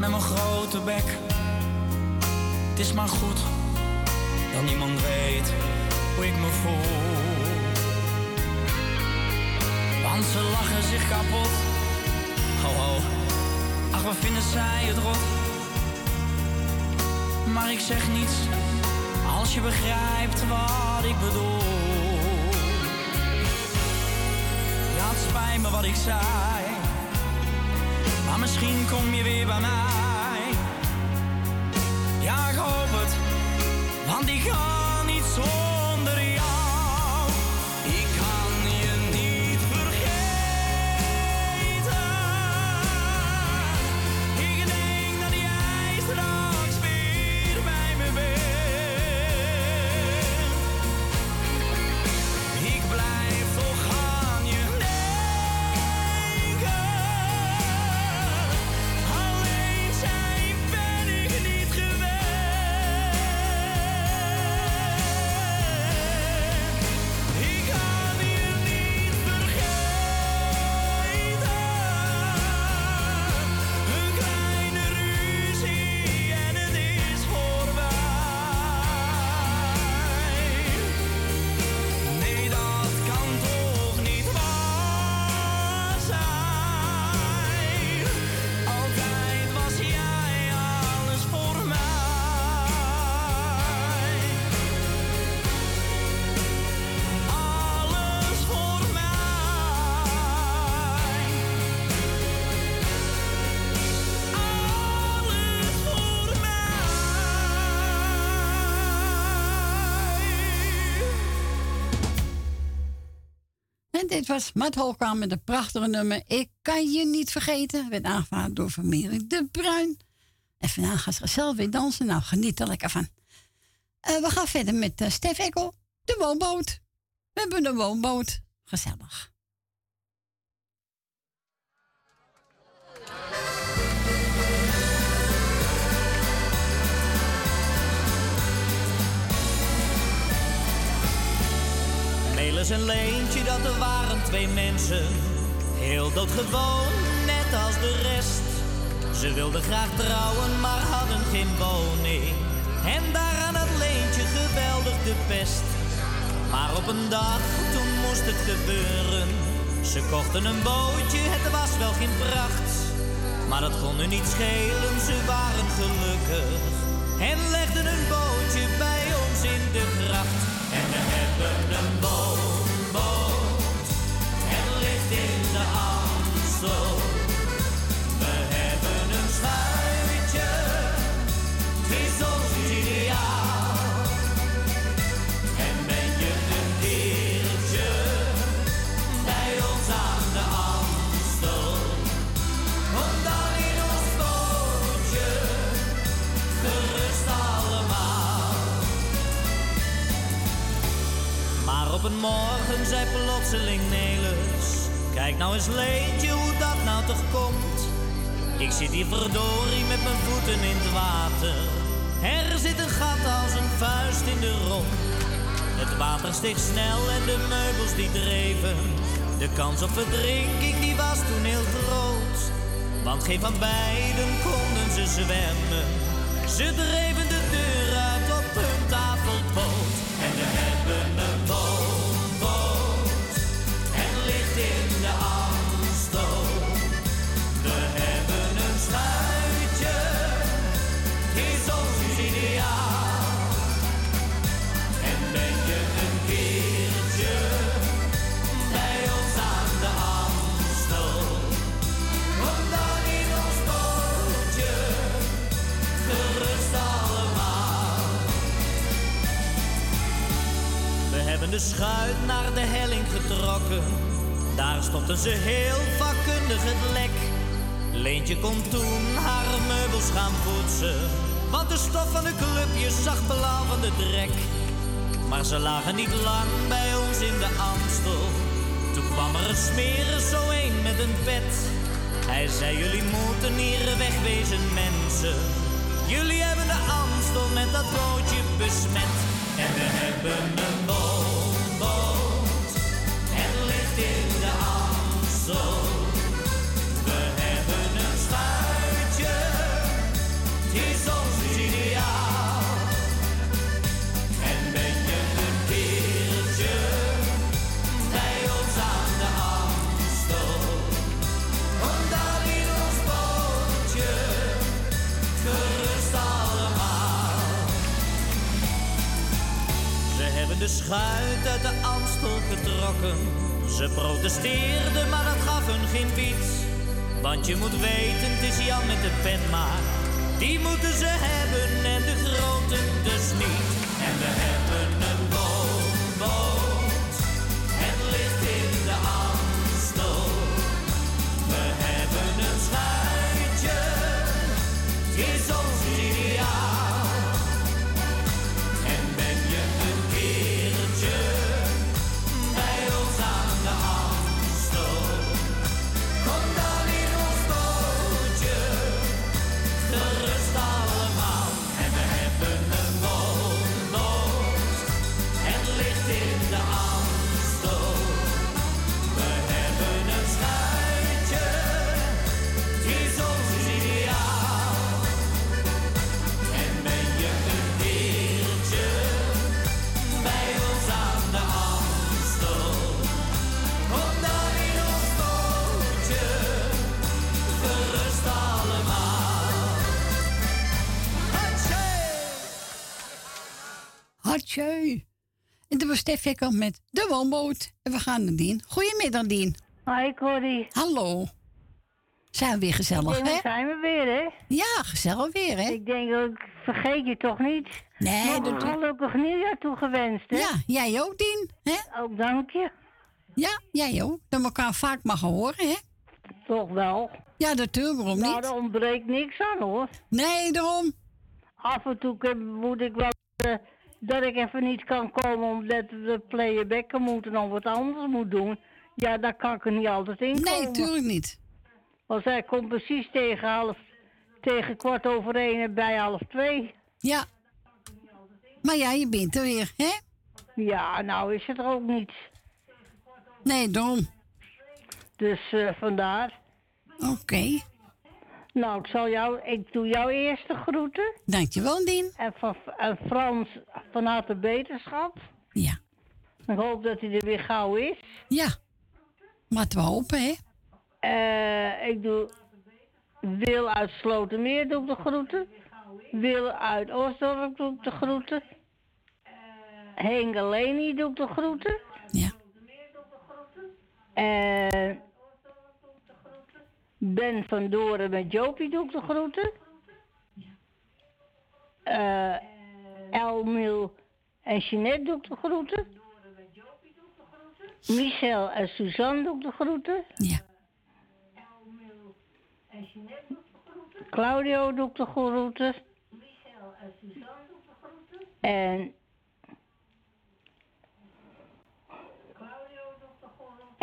Speaker 12: Met mijn grote bek. Het is maar goed dat niemand weet hoe ik me voel. Want ze lachen zich kapot. Ho ho, ach wat vinden zij het rot. Maar ik zeg niets als je begrijpt wat ik bedoel. Ja, het spijt me wat ik zei. Maar misschien kom je weer bij mij. Ja, ik hoop het, want ik ga niet zonder
Speaker 2: was Matt met een prachtige nummer. Ik kan je niet vergeten. Werd aangevraagd door familie De Bruin. En vandaag gaat ze zelf weer dansen. Nou, geniet er lekker van. Eh, we gaan verder met eh, Stef Ekkel. De woonboot. We hebben een woonboot. Gezellig.
Speaker 12: Melis en Leentje, dat er waren twee mensen. Heel doodgewoon, net als de rest. Ze wilden graag trouwen, maar hadden geen woning. En daaraan had Leentje geweldig de pest. Maar op een dag, toen moest het gebeuren. Ze kochten een bootje, het was wel geen pracht. Maar dat kon hun niet schelen, ze waren gelukkig. En legden een bootje bij ons in de gracht. En we hebben een woonboot. Op een morgen zei plotseling Nelis Kijk nou eens Leentje hoe dat nou toch komt. Ik zit hier verdorie met mijn voeten in het water. Er zit een gat als een vuist in de romp Het water steeg snel en de meubels die dreven. De kans op verdrinking die was toen heel groot. Want geen van beiden konden ze zwemmen. Ze dreven de de schuit naar de helling getrokken. Daar stopten ze heel vakkundig het lek. Leentje kon toen haar meubels gaan poetsen. Want de stof van de clubjes zag blauw van de drek. Maar ze lagen niet lang bij ons in de Amstel. Toen kwam er een smeren zo een met een pet. Hij zei, jullie moeten hier wegwezen mensen. Jullie hebben de Amstel met dat bootje besmet. En we hebben een woonboot. Het ligt in de Amstel. Schuit uit de Amstel getrokken. Ze protesteerden, maar dat gaf hun geen bied. Want je moet weten, het is Jan met de pen maar. Die moeten ze hebben en de grote dus niet. En we hebben En
Speaker 2: dat was Stef Ekkel met de woonboot. En we gaan naar Dien. Goedemiddag, Dien.
Speaker 10: Hi, Corrie.
Speaker 2: Hallo. Zijn we weer gezellig, hè?
Speaker 10: zijn we weer, hè?
Speaker 2: Ja, gezellig weer, hè?
Speaker 10: Ik denk, ook, ik vergeet je toch niet?
Speaker 2: Nee,
Speaker 10: Nog
Speaker 2: dat
Speaker 10: een gelukkig nieuwjaar toegewenst, hè?
Speaker 2: Ja, jij ook, Dien, hè?
Speaker 10: Ook dank je.
Speaker 2: Ja, jij ook. Dat we elkaar vaak mag horen, hè?
Speaker 10: Toch wel.
Speaker 2: Ja, natuurlijk, waarom
Speaker 10: Nou,
Speaker 2: niet?
Speaker 10: er ontbreekt niks aan hoor.
Speaker 2: Nee, daarom.
Speaker 10: Af en toe moet ik wel eh, dat ik even niet kan komen omdat de playbacken moeten of wat anders moet doen. Ja, daar kan ik er niet altijd in komen.
Speaker 2: Nee, tuurlijk niet.
Speaker 10: Want zij komt precies tegen half, tegen kwart over één en bij half twee.
Speaker 2: Ja. Maar ja, je bent er weer, hè?
Speaker 10: Ja, nou is het er ook niet.
Speaker 2: Nee, daarom.
Speaker 10: Dus eh, vandaar.
Speaker 2: Oké.
Speaker 10: Nou, ik zal jou, ik doe jou eerst de groeten.
Speaker 2: Dankjewel, Dien.
Speaker 10: En, van, en Frans van harte beterschap.
Speaker 2: Ja.
Speaker 10: Ik hoop dat hij er weer gauw is.
Speaker 2: Ja. Laten we hopen, hè?
Speaker 10: Eh, ik doe Wil uit Slotermeer doe ik de groeten. Wil uit Oostdorp doe ik de groeten. Hengeleni doe ik de groeten.
Speaker 2: Ja.
Speaker 10: En Ben van Doren met Jopie doe ik de groeten. Eh Elmil en Jeanette doe ik de groeten. Michel en Suzanne doe ik de groeten.
Speaker 2: Ja.
Speaker 10: Claudio doe ik de groeten. En... En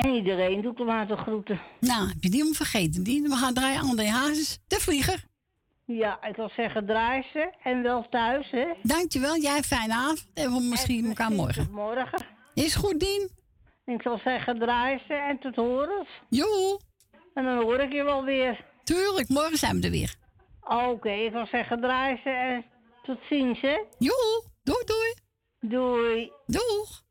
Speaker 10: iedereen doet aan de groeten.
Speaker 2: Nou, heb je die om vergeten, Dien? We gaan draaien André Hazes, de vlieger.
Speaker 10: Ja, ik wil zeggen draai ze en wel thuis, hè.
Speaker 2: Dankjewel, jij fijne avond. En we misschien elkaar morgen.
Speaker 10: Morgen.
Speaker 2: Is goed, Dien.
Speaker 10: Ik zal zeggen draai ze en tot horens.
Speaker 2: Jo.
Speaker 10: En dan hoor ik je wel weer.
Speaker 2: Tuurlijk, morgen zijn we er weer.
Speaker 10: Oké, ik wil zeggen draai ze en tot ziens, hè.
Speaker 2: Jo, doei doei.
Speaker 10: Doei.
Speaker 2: Doeg.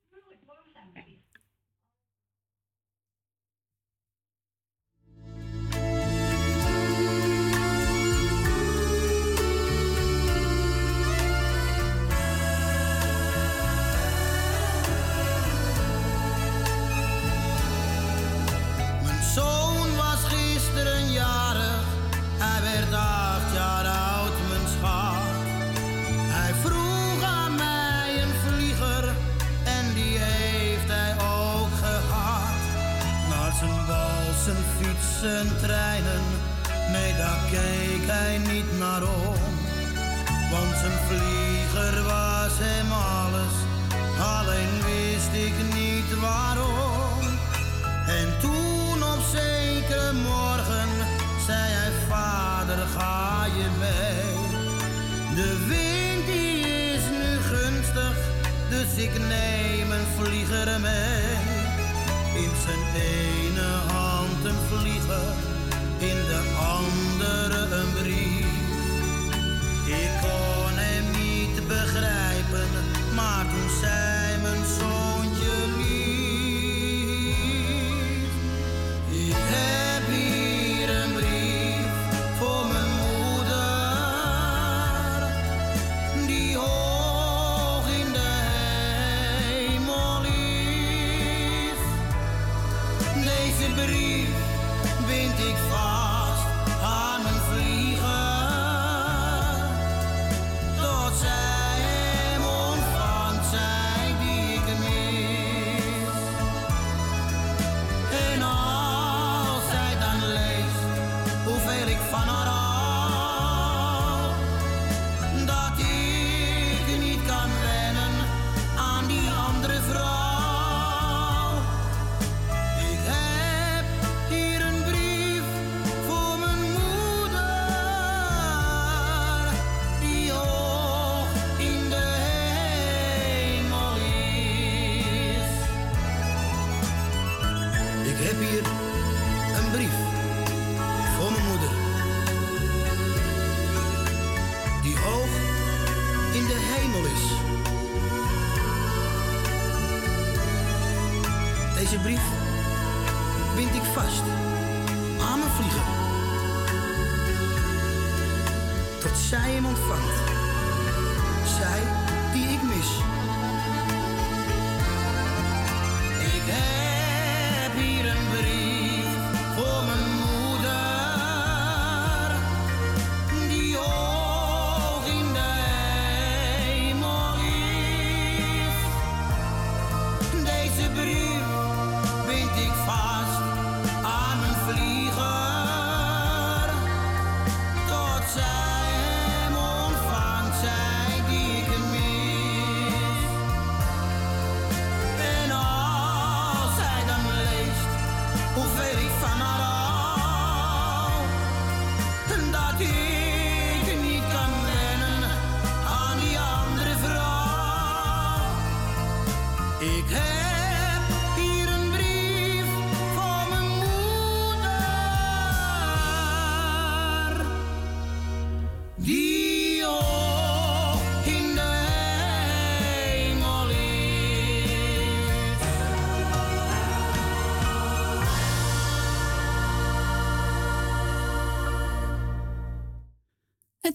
Speaker 22: Treinen, nee daar keek hij niet naar om. Want zijn vlieger was hem alles, alleen wist ik niet waarom. En toen op zekere morgen zei hij, vader ga je mee. De wind die is nu gunstig, dus ik neem een vlieger mee. In zijn ene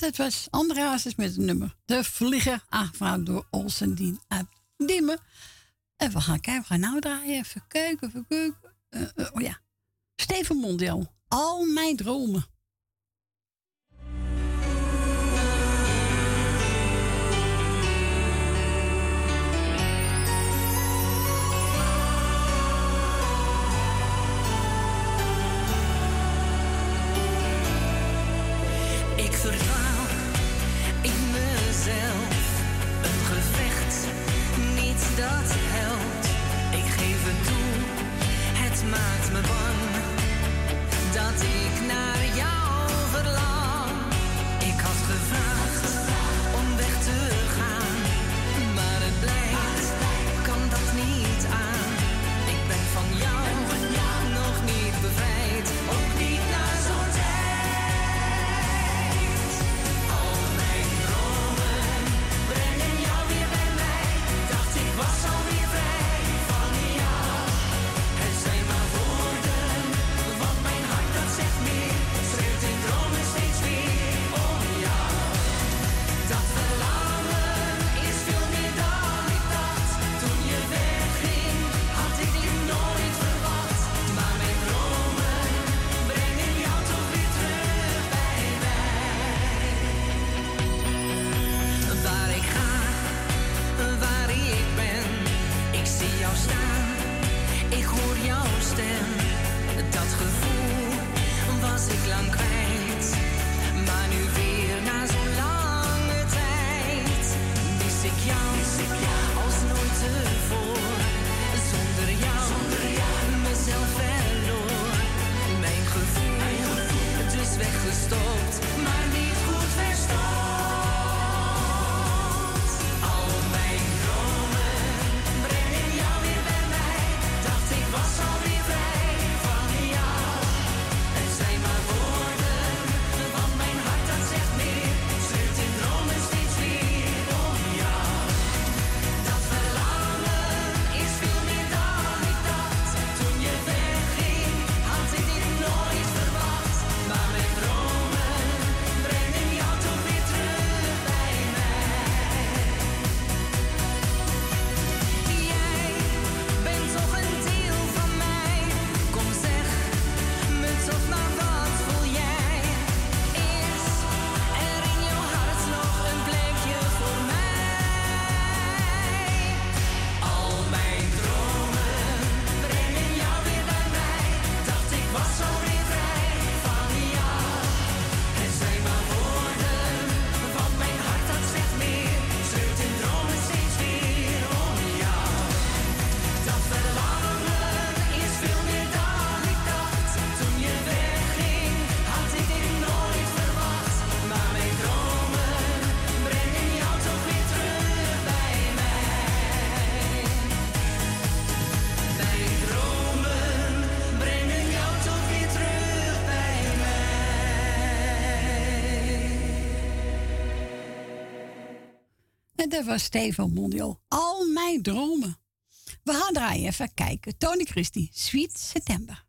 Speaker 22: dat
Speaker 2: was André Hazes met een nummer De Vlieger, aangevraagd door Olsendien uit Diemen. En we gaan kijken, we gaan nou draaien, even kijken, even eh, eh, oh ja, Steven Mondial,
Speaker 13: Al Mijn Dromen. muziek.
Speaker 2: En dat was Stefan Mondio. Al mijn dromen. We gaan draaien even kijken. Tony Christie, Sweet September.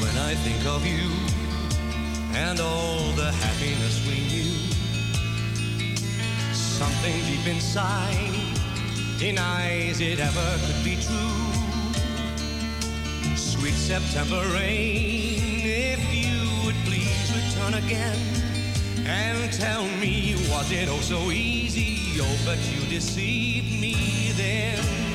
Speaker 23: When I think of you and all something deep inside denies it ever could be true. Sweet September rain, if you would please return again and tell me, was it oh so easy? Oh, but you deceived me then.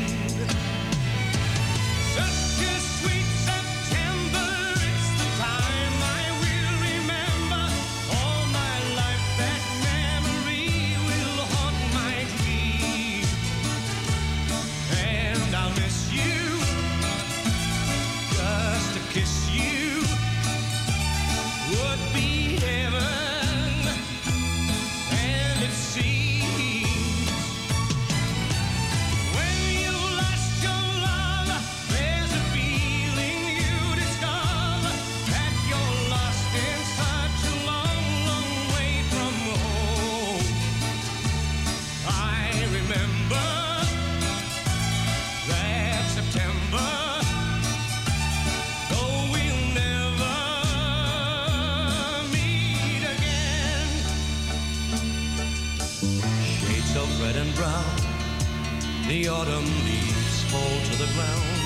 Speaker 23: Autumn leaves fall to the ground.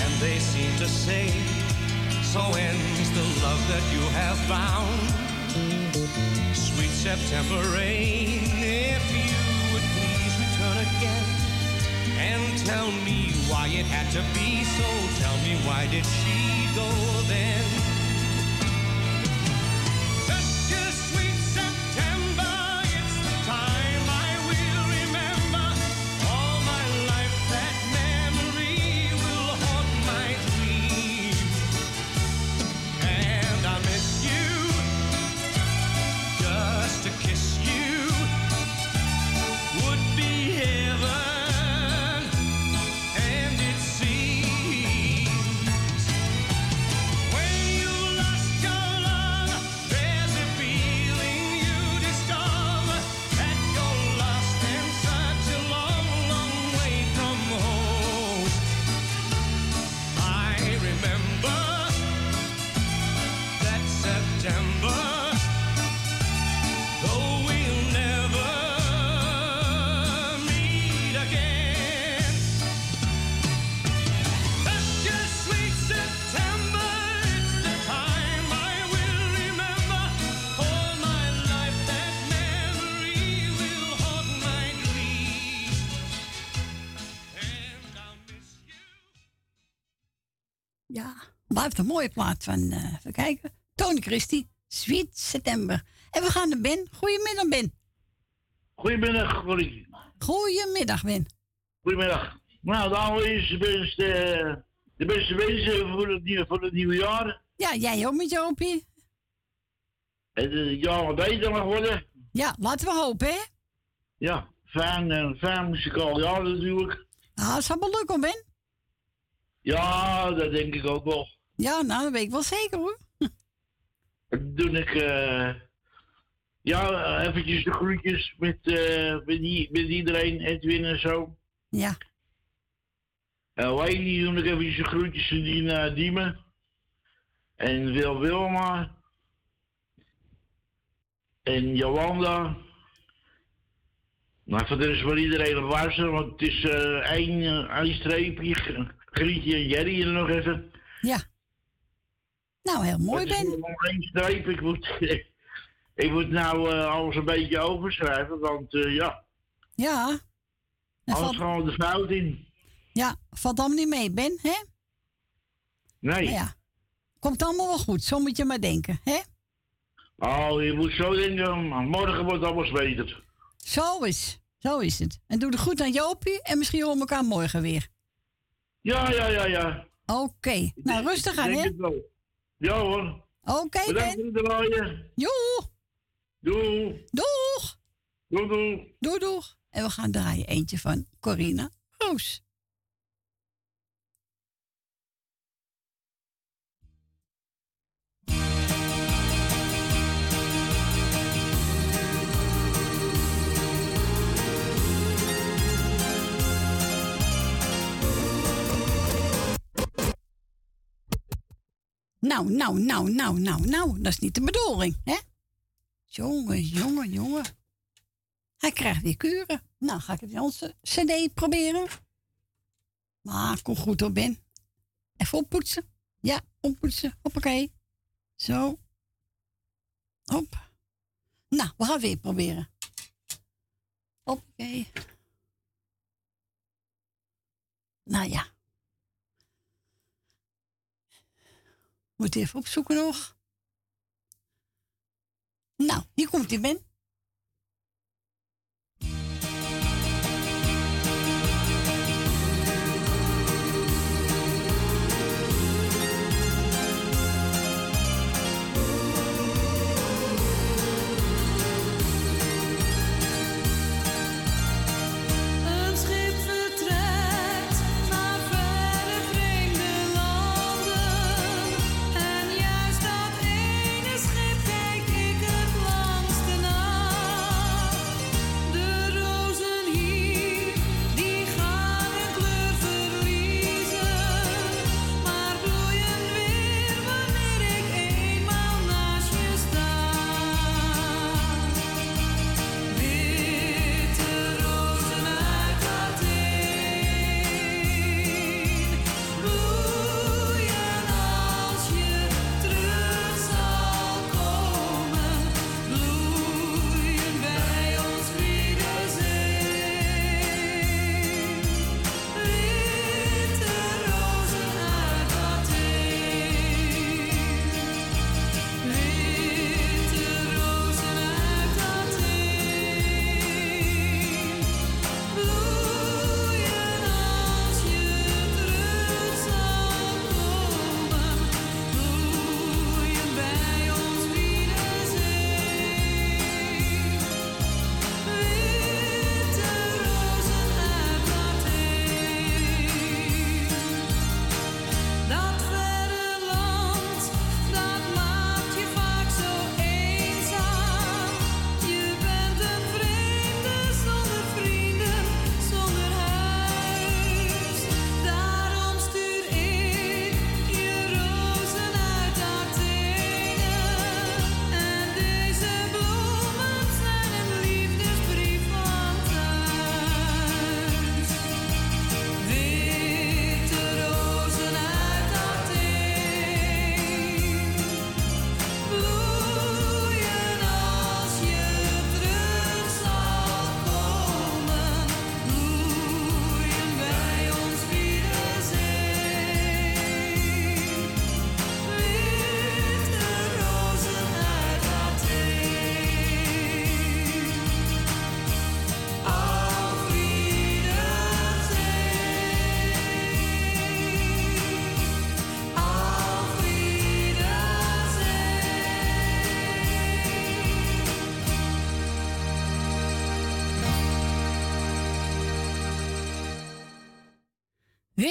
Speaker 23: And they seem to say, so ends the love that you have found. Sweet September rain, if you would please return again and tell me why it had to be so. Tell me why did she go then?
Speaker 2: Een mooie plaat van, eh even kijken. Tony Christie, Sweet September. En we gaan naar Ben. Goedemiddag, Ben.
Speaker 24: Goedemiddag, Corrie.
Speaker 2: Goedemiddag, Ben.
Speaker 24: Goedemiddag. Nou, de allereerste beste, eh, de beste wensen voor het, nieuwe, voor het nieuwe jaar.
Speaker 2: Ja, jij ook met je hoopje.
Speaker 24: Het het jaar wat beter mag worden.
Speaker 2: Ja, laten we hopen, hè?
Speaker 24: Ja, fijn, en fijn muzikaal jaar natuurlijk.
Speaker 2: Nou, dat zal wel lukken, Ben.
Speaker 24: Ja, dat denk ik ook wel.
Speaker 2: Ja, nou, dat weet ik wel zeker, hoor.
Speaker 24: Dan doe ik, eh, ja, eh, eventjes de groetjes met, eh, met, iedereen, Edwin en zo.
Speaker 2: Ja.
Speaker 24: En Wayne doe ik eventjes de groetjes aan die naar Diemen. En Wil Wilma. En Jolanda. Maar voor de rest voor iedereen op luisteren, want het is eh één, eh, één streepje. Grietje en Jerry er nog even.
Speaker 2: Ja. Nou, heel mooi,
Speaker 24: Het
Speaker 2: Ben.
Speaker 24: nog één streep. Ik moet, ik moet nou eh, alles een beetje overschrijven, want eh, ja,
Speaker 2: Ja.
Speaker 24: Gaan we de fout in.
Speaker 2: ja, valt allemaal niet mee, Ben, hè?
Speaker 24: Nee.
Speaker 2: Maar ja, komt allemaal wel goed. Zo moet je maar denken, hè?
Speaker 24: Oh, je moet zo denken, morgen wordt alles beter.
Speaker 2: Zo is, zo is het. En doe er goed aan Jopie en misschien horen we elkaar morgen weer.
Speaker 24: Ja, ja, ja, ja.
Speaker 2: Oké, nou rustig aan, hè?
Speaker 24: Ja hoor.
Speaker 2: Oké,
Speaker 24: Bedankt
Speaker 2: Ben.
Speaker 24: draaien.
Speaker 2: Joe.
Speaker 24: Doei.
Speaker 2: Doeg.
Speaker 24: Doei, doei.
Speaker 2: Doei, doeg. En we gaan draaien eentje van Corina Roos. Nou, nou, nou, nou, nou, nou. Dat is niet de bedoeling, hè? Jongen, jongen, jongen. Hij krijgt weer kuren. Nou, ga ik het onze cd proberen. Maar kom goed hoor, Ben. Even oppoetsen. Ja, oppoetsen. Hoppakee. Zo. Hop. Nou, we gaan weer proberen. Hoppakee. Nou ja. Moet even opzoeken nog. Nou, hier komt hij, Ben.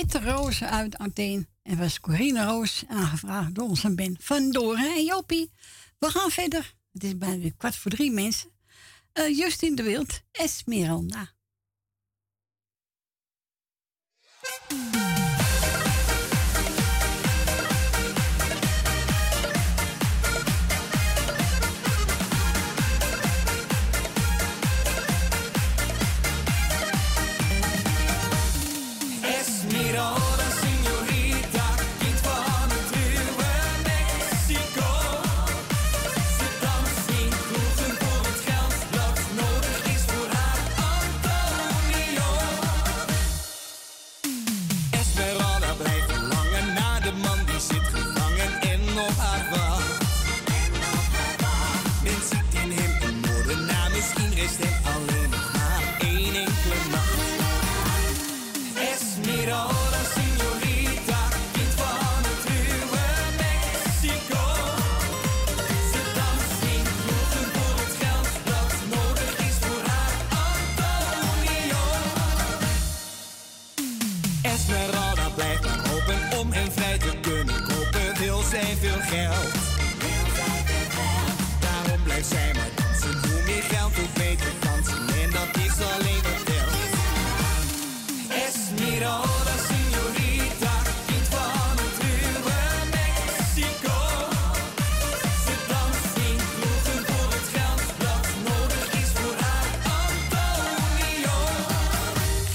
Speaker 2: Witte Rozen uit Athene. En was Corine Roos aangevraagd door onze Ben van Doren en Jopie. We gaan verder. Het is bijna weer kwart voor drie mensen. Eh, Justin de Wild. Esmeralda,
Speaker 13: geld. Daarom blijft zij maar dansen, hoe meer geld, hoe beter dansen, en dat is alleen wat telt. Esmeralda, señorita, kind van het ruwe Mexico. Ze danst in kroegen voor het geld dat nodig is voor haar Antonio.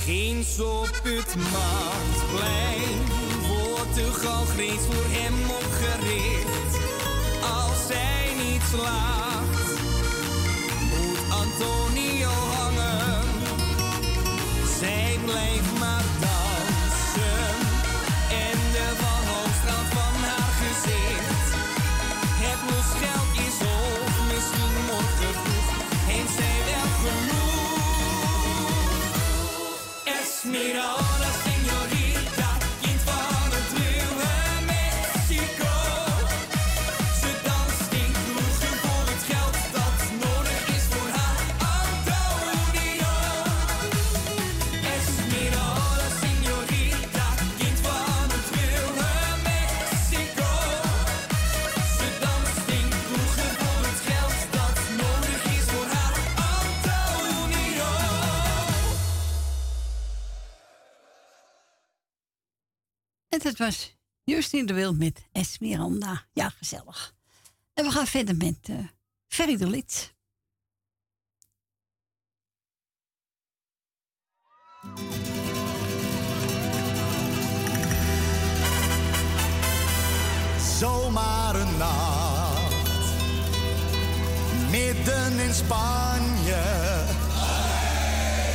Speaker 13: Geen Soputmaatplein wordt de galgrees voor hem opgericht. Als zij niet slaagt, dat
Speaker 2: was Justin de Wild met Esmeralda. Ja, gezellig. En we gaan verder met eh Ferry de Lid.
Speaker 16: Zomaar een nacht, midden in Spanje.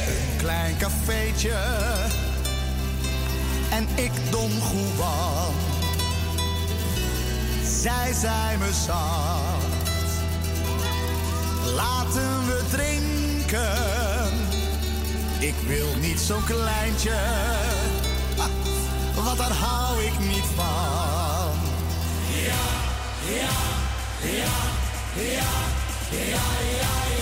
Speaker 16: Een klein cafeetje en ik Don Juan. Zij zei me zacht, laten we drinken. Ik wil niet zo'n kleintje, want daar hou ik niet van.
Speaker 13: Ja, ja, ja, ja, ja, ja,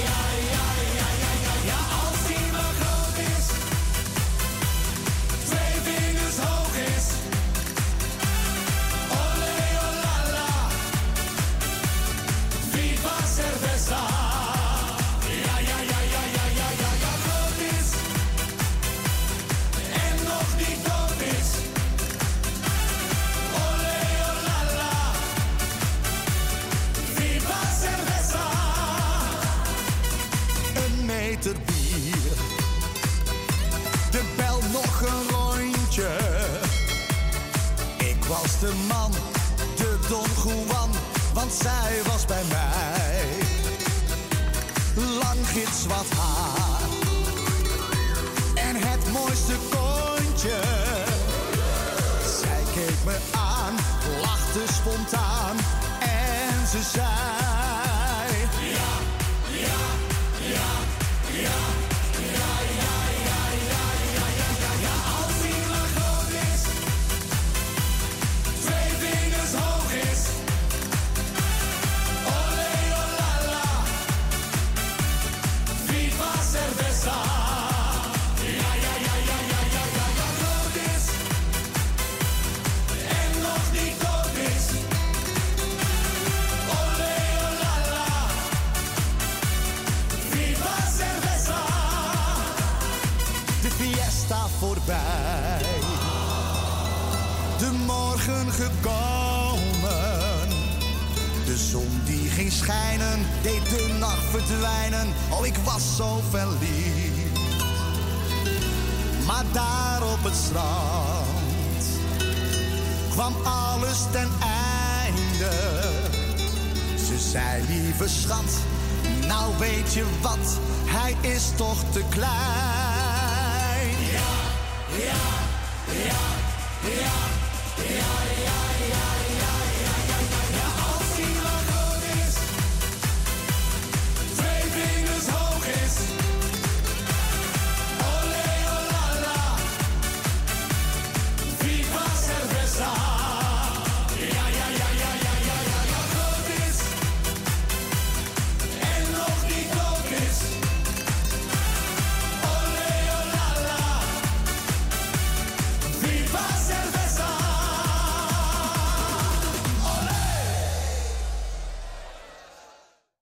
Speaker 16: zij was bij mij. Lang gids wat haar en het mooiste kontje. Zij keek me aan, lachte spontaan en ze zei... De morgen gekomen, de zon die ging schijnen, deed de nacht verdwijnen. Oh, ik was zo verliefd. Maar daar op het strand kwam alles ten einde. Ze zei, lieve schat, nou weet je wat, hij is toch te klein ja, ja, ja, ja. ja.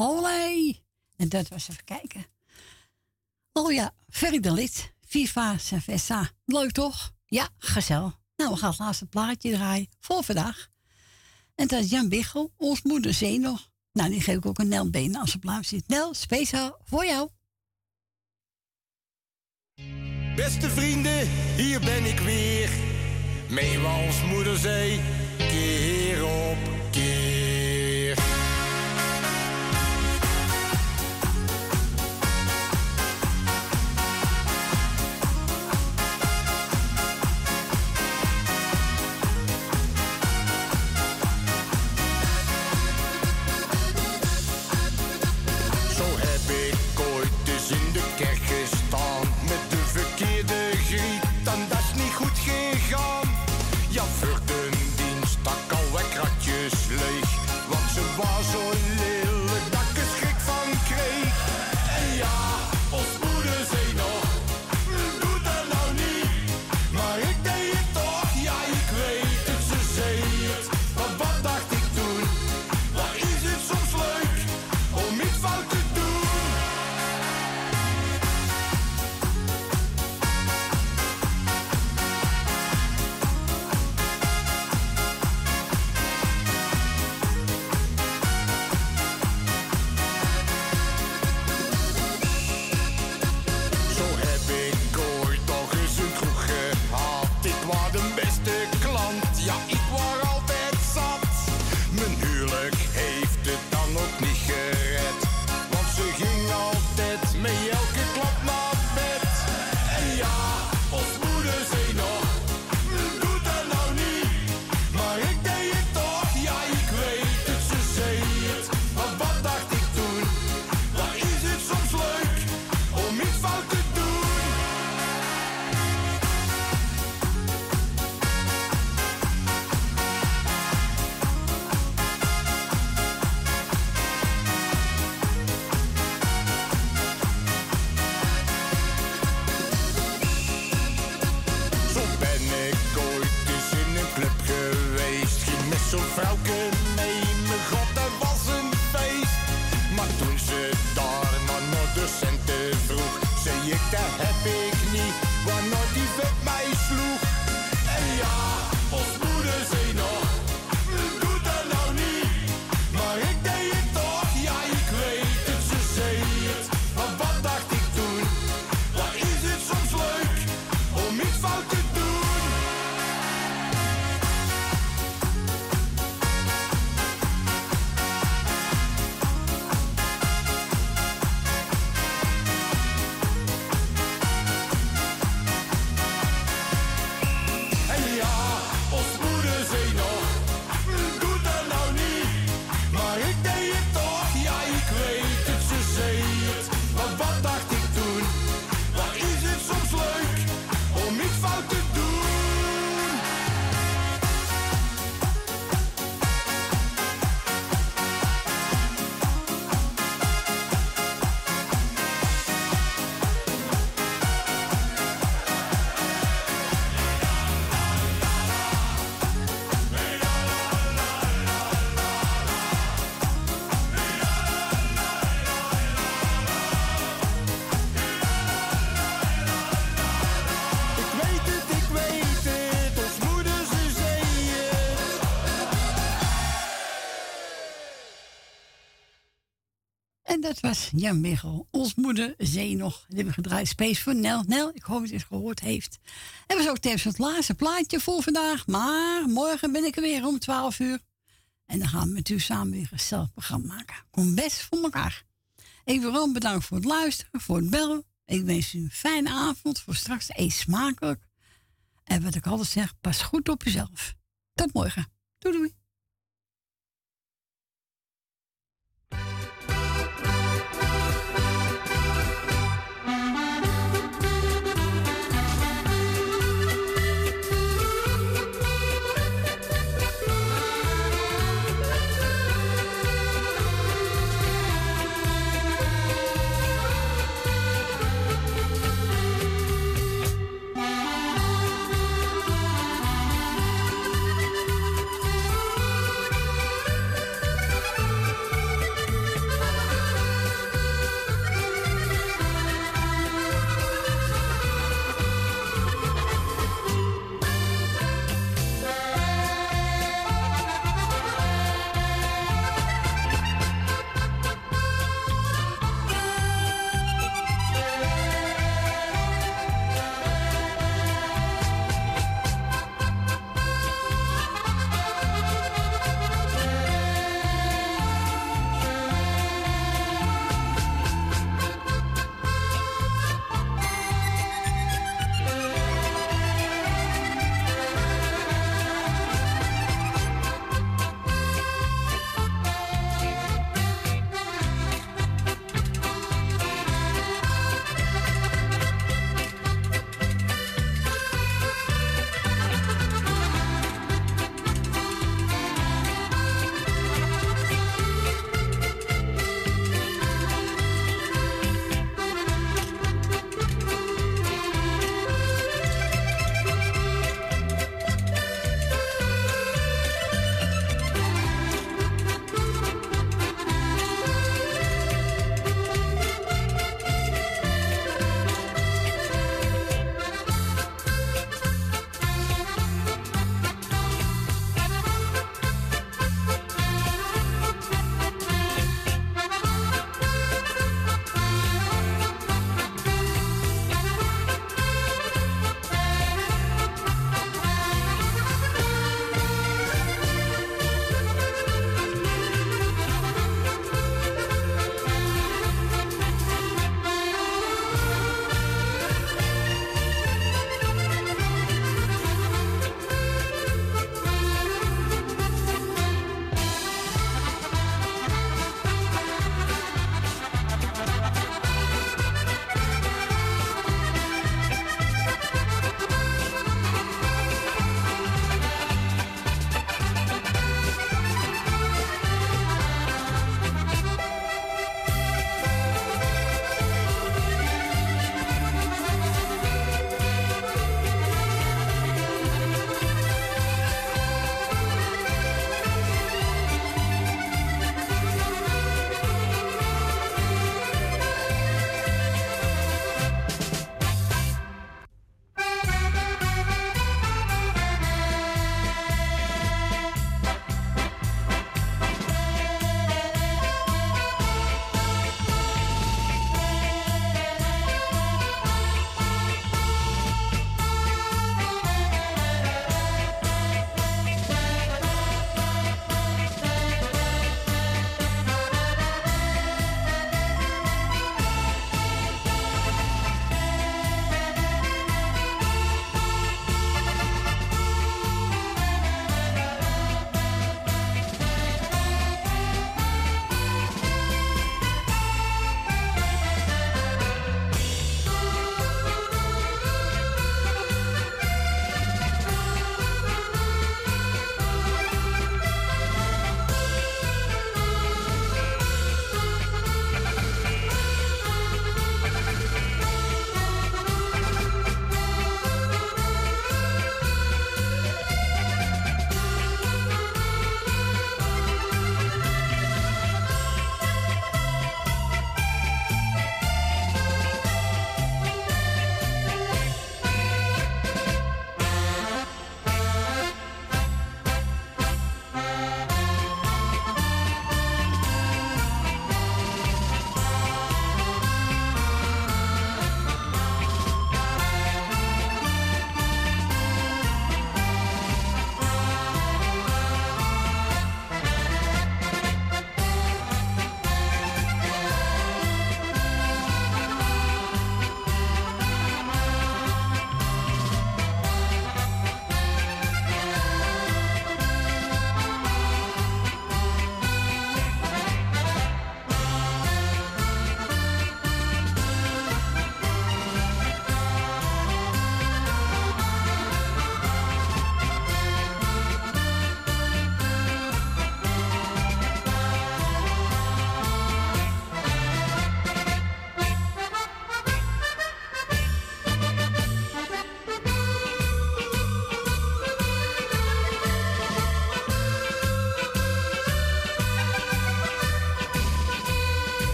Speaker 16: Olé! En
Speaker 2: dat was even kijken. Oh ja, Ferry de Lid. FIFA Cerveza. Leuk toch? Ja, gezellig. Nou, we gaan het laatste plaatje draaien voor vandaag. En dat is Jan Bichel, ons moeder Zenog. Nou, die geef ik ook een Nel benen als het plaatje zit. Nel, speciaal voor jou.
Speaker 5: Beste vrienden, hier ben ik weer. Mee we als moeder
Speaker 2: keer op keer. Jan Michel, ons moeder Zee nog. Die hebben gedraaid. Space voor Nel. Nel, ik hoop dat je het gehoord heeft. En was ook tevens het laatste plaatje voor vandaag. Maar morgen ben ik er weer om 12 uur. En dan gaan we met u samen weer een gezellig programma maken. Kom best voor elkaar. Ik wil bedankt voor het luisteren, voor het bellen. Ik wens u een fijne avond. Voor straks eet smakelijk. En wat ik altijd zeg, pas goed op jezelf. Tot morgen. Doei doei.